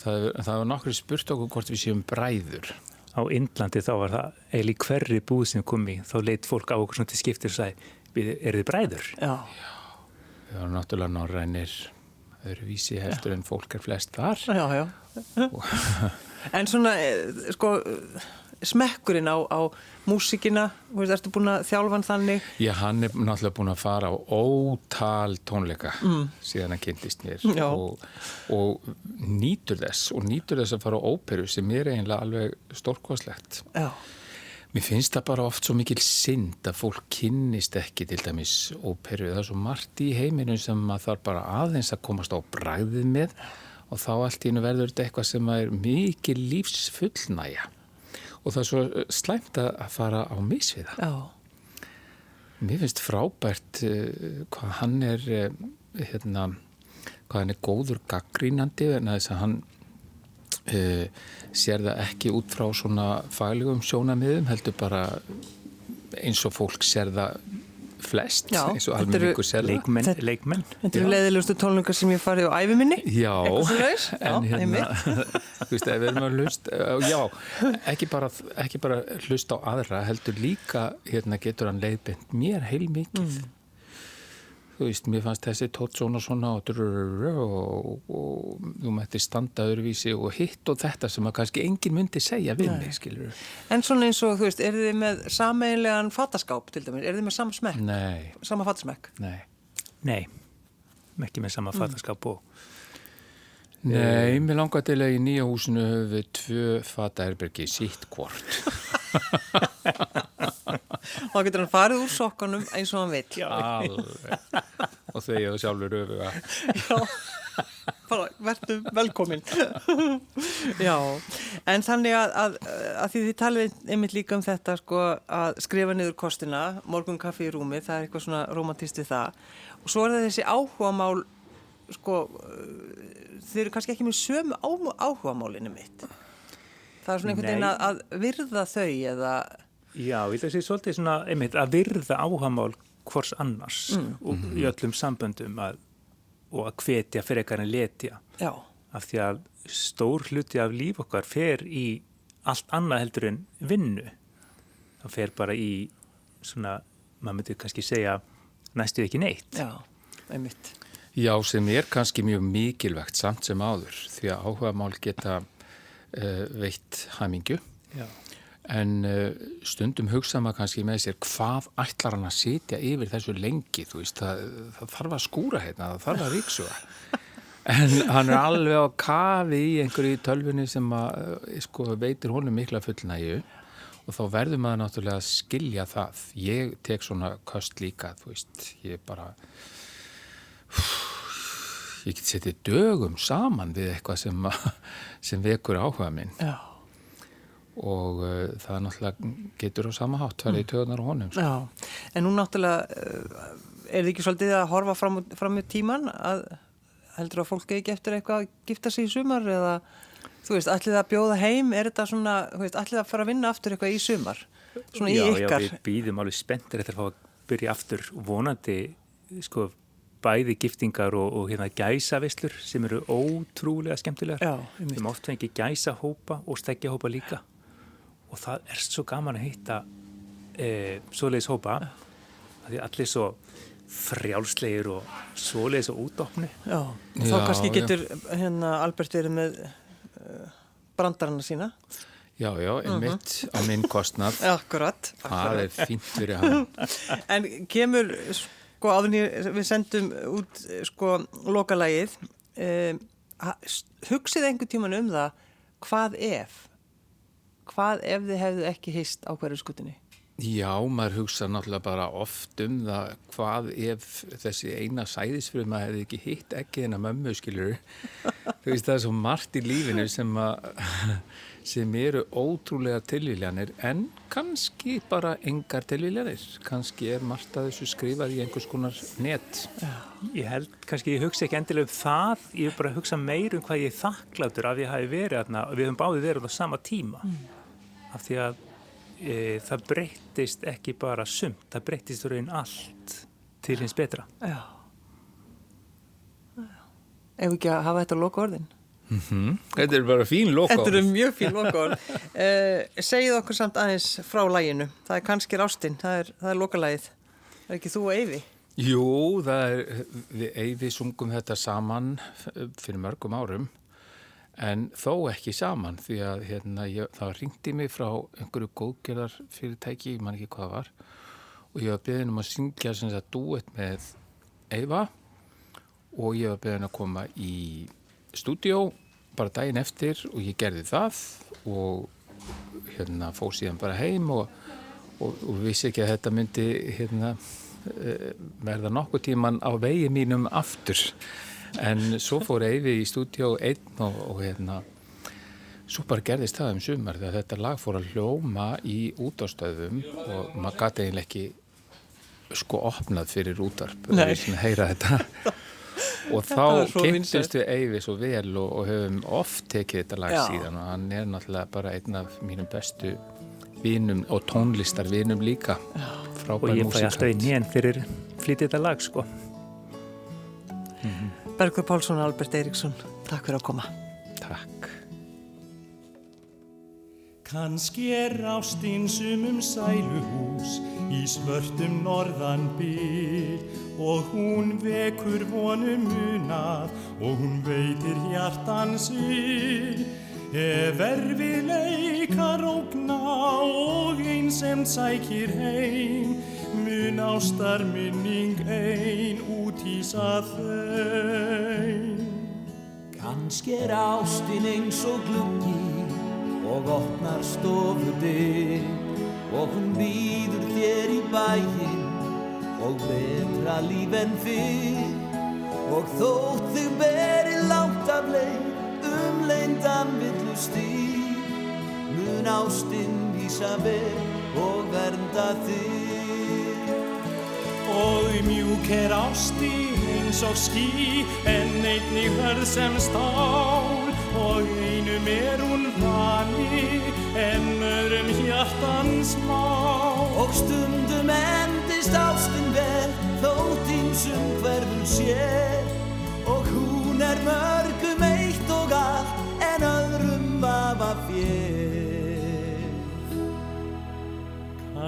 C: það, það var nokkur spurt okkur hvort við séum bræður.
B: á Indlandi þá var það eiginlega í hverri búð sem kom í, þá leitt fólk á okkur svona til skiptir og sagði, "Við- eru þið bræður?
A: Já,
C: Við varum náttúrulega norrænir öðruvísi heldur en fólk er flest þar.
A: já, já. En svona, eh, sko, smekkurinn á, á músikina, þú veist, ertu búin að þjálfa hann þannig?
C: Já, hann er náttúrulega búin að fara á ótal tónleika síðan hann kynntist mér og, og nýtur þess og nýtur þess að fara á óperu sem er eiginlega alveg stórkoslegt.
A: Já,
C: Mér finnst það bara oft svo mikil synd að fólk kynnist ekki til dæmis óperu. Það er svo margt í heiminum sem maður þarf bara aðeins að komast á bræðið með og þá allt í hennu verður þetta eitthvað sem er mikil lífsfullnæja. Og það er svo slæmt að fara á misviða.
A: já,
C: Mér finnst frábært uh, hvað hann er, uh, hérna, hvað hann er góður gaggrínandi en þess að hann uh, sér það ekki út frá svona faglegum sjónamiðum heldur bara eins og fólk sér það flest,
A: Já,
C: eins og almenningur það.
B: Leikmenn,
A: Þetta-
B: leikmenn.
A: þetta eru leiðilegustu tónleikar sem ég farið á æfi minni.
C: Já, en
A: Já,
C: hérna, þú veist, ef við erum að hlusta, já, ekki bara, ekki bara hlusta á aðra, heldur líka, hérna getur hann leiðbind mér heilmikið. Þú veist, mér fannst þessi tótt svona svona og, og, og þú mætti standa öðruvísi og hitt og þetta sem að kannski enginn myndi segja við mig, skilur.
A: En svona eins og, þú veist, eru þið með sameiginlegan fattaskáp til dæmis? Eru þið með sama smekk?
C: Nei,
A: Sama fattasmekk?
C: nei.
B: Nei, ekki með sama fattaskap og
C: Nei, mér langar til að í nýja húsinu höfum við tvö fataherbergi sitt hvort.
A: Og þá getur hann farið úr sokkanum eins og hann vill.
C: Alveg. Og þau ég sjálfur öfuga.
A: Já, bara verðum velkomin. Já, en þannig að, að, að því þið talið einmitt líka um þetta sko að skrifa niður kostina, morgun kaffi í rúmi, það er eitthvað svona romantist við það. Og svo er það þessi áhugamál, sko, þið eru kannski ekki með sömu áhugamálinu mitt. Það er svona einhvern veginn að, að virða þau eða,
B: Já, ég þessi svolítið svona, einmitt, að virða áhamál hvors annars og í öllum samböndum að, og að hvetja fyrir eitthvað en letja.
A: Já,
B: af því að stór hluti af líf okkar fer í allt annað heldur en vinnu. Það fer bara í svona, maður myndi kannski segja næstu ekki neitt.
A: já, einmitt.
C: Já, sem er kannski mjög mikilvægt samt sem áður því að áhuga mál geta uh, veitt hamingju
B: Já.
C: En uh, stundum hugsa maður kannski með sér hvað ætlar hann að sitja yfir þessu lengi, veist, það, það þarf að skúra hérna, það þarf að ríksuga en hann er alveg á kafi í einhverju tölfunni sem að, uh, sko, veitir honum mikla fullnægju. Og þá verður maður náttúrulega að skilja það. Ég tek svona köst líka, þú veist, ég bara ég get setið dögum saman við eitthvað sem, sem vekur áhuga minn.
A: Já,
C: og uh, það náttúrulega getur á sama hátt farið í tögunar og honum sko.
A: já. En nú náttúrulega, uh, er þið ekki svolítið að horfa fram, fram í tíman að heldur að fólk ekki eftir eitthvað að gifta sig í sumar eða, þú veist, ætlið að bjóða heim, er þetta svona, þú veist, ætlið að fara að vinna aftur eitthvað í sumar? Svona í
B: já,
A: ykkar?
B: Já, við býðum alveg spenntir eftir að fá að byrja aftur vonandi, sko, bæði giftingar og, og hérna gæsavislur sem eru ótrúlega skemmtilegar.
A: Já, einmitt.
B: Við mátt fengi gæsahópa og steggjahópa líka og það er svo gaman að hitta e, svoleiðis hópa því allir svo frjálslegir og svoleiðis og útopni.
A: Já, og þá
C: Já,
A: kannski
C: já.
A: getur hérna Albert verið með uh, brandarana sína.
C: Já, já, einmitt á minn kostnað
A: Akkurat.
C: það er fínt fyrir hann
A: En kemur, sko, áður en ég- við sendum út, sko, lokalægið, um, hugsið einhvern tíman um það, hvað ef? Hvað ef þið hefðu ekki hist á hverju skutinni?
C: Já, maður hugsa náttúrulega bara oft um það hvað ef þessi eina sæðisfruma hefði ekki hitt ekki en að mömmu skilur þú veist það er svo margt í lífinu sem, að, sem eru ótrúlega tilvíljanir en kannski bara engar tilvíljanir kannski er margt að þessu skrifað í einhvers konar net.
B: Ég held, kannski ég hugsa ekki endilega um það, ég er bara að hugsa meir um hvað ég þakkláttur af ég hafi verið þarna og við höfum báðið verið á sama tíma. Af því að e, það breyttist ekki bara sumt, það breyttist raun allt til hins betra.
A: Já. Ef ekki að hafa þetta loka orðin?
C: Þetta er bara fín loka
A: Þetta eru mjög fín loka orð. Uh, segið okkur samt aðeins frá læginu. Það er kannski rástinn, það er, það er lokalægið. Það er ekki þú og Eyvi?
C: Jú, það er, við Eyvi sungum þetta saman fyrir mörgum árum en þó ekki saman því að hérna, ég, það ringdi mig frá einhverju góðgerðar fyrirtæki, ég man ekki hvað það var og ég var beðin um að syngja sem þetta duett með Eyva og ég var beðin að koma í stúdíó bara daginn eftir og ég gerði það og hérna fóð síðan bara heim og, og, og vissi ekki að þetta myndi hérna eh, verða nokkuð tíman á vegi mínum aftur en svo fór Eyvi í stúdíó einn og, og hérna svo bara gerðist það um sumar þegar þetta lag fór að hljóma í útástöðum og maður gæti eiginlega ekki sko opnað fyrir útarp að heyra þetta. Og þá kynntist við Eyvi svo vel og, og höfum oft tekið þetta lag
A: Já.
C: síðan og hann er náttúrulega bara einn af mínum bestu vinum og tónlistarvinum líka.
B: Og
C: frábær
B: ég fæ alltaf í
C: músikant
B: nén fyrir flytið þetta lag, sko.
A: Bergur Pálsson og Albert Eiríksson, takk fyrir að koma.
C: Takk
F: Kanski er ástinn sumum sæluhús í svörtum norðan byr og hún vekur vonum munað og hún veitir hjartan sér. Ef erfið leikar ógna og einsemt sækir heim, mun ástar minning ein út í þau.
G: Kannski er ástin eins og gluggi og opnar stofudyr og hún býður þér í bæinn og betra líf en fyrr. Og þótt þig beri langt af leið um leindan villu stíl mun ástin vísa vel og vernda þig
F: og mjúk er ásti eins og skí en einni hörð sem stál. Og einum er hún vani en öðrum hjartans má
G: og stundum endist ástin vel þótt ímsum hverfum sér og hún er mörgum eitt og allt en öðrum vafa
D: fér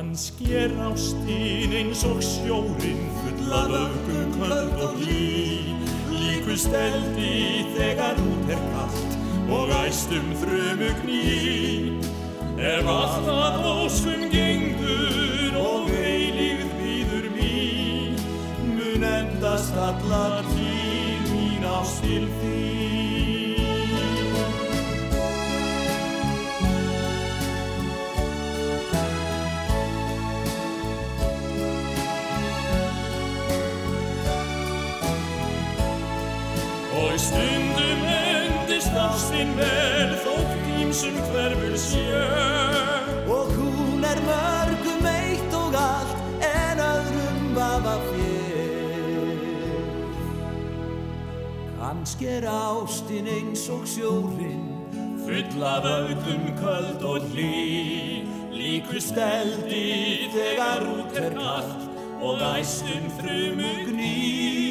F: Kannski er ástin eins og sjórin full af öfgum köld og hlý. Líku steldi þegar út er kallt og æstum þrömugný Ef allt að óskum gengur og eilífð býður mín mun endast allar tíð mín ást til stundum endist ástin vel þótt ímsum hverfur sjö
D: Og hún er mörgum eitt og allt en öðrum vafa fér Kannski er ástin eins og sjórin
F: Full af aukum köld og hlý. Líku steldi þegar út er kallt Og æstum frumugný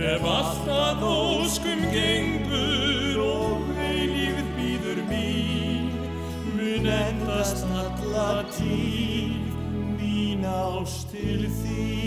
F: Ef allt að óskum gengur Og eilífð býður mín Mun endast alla tíð Mín ást til þín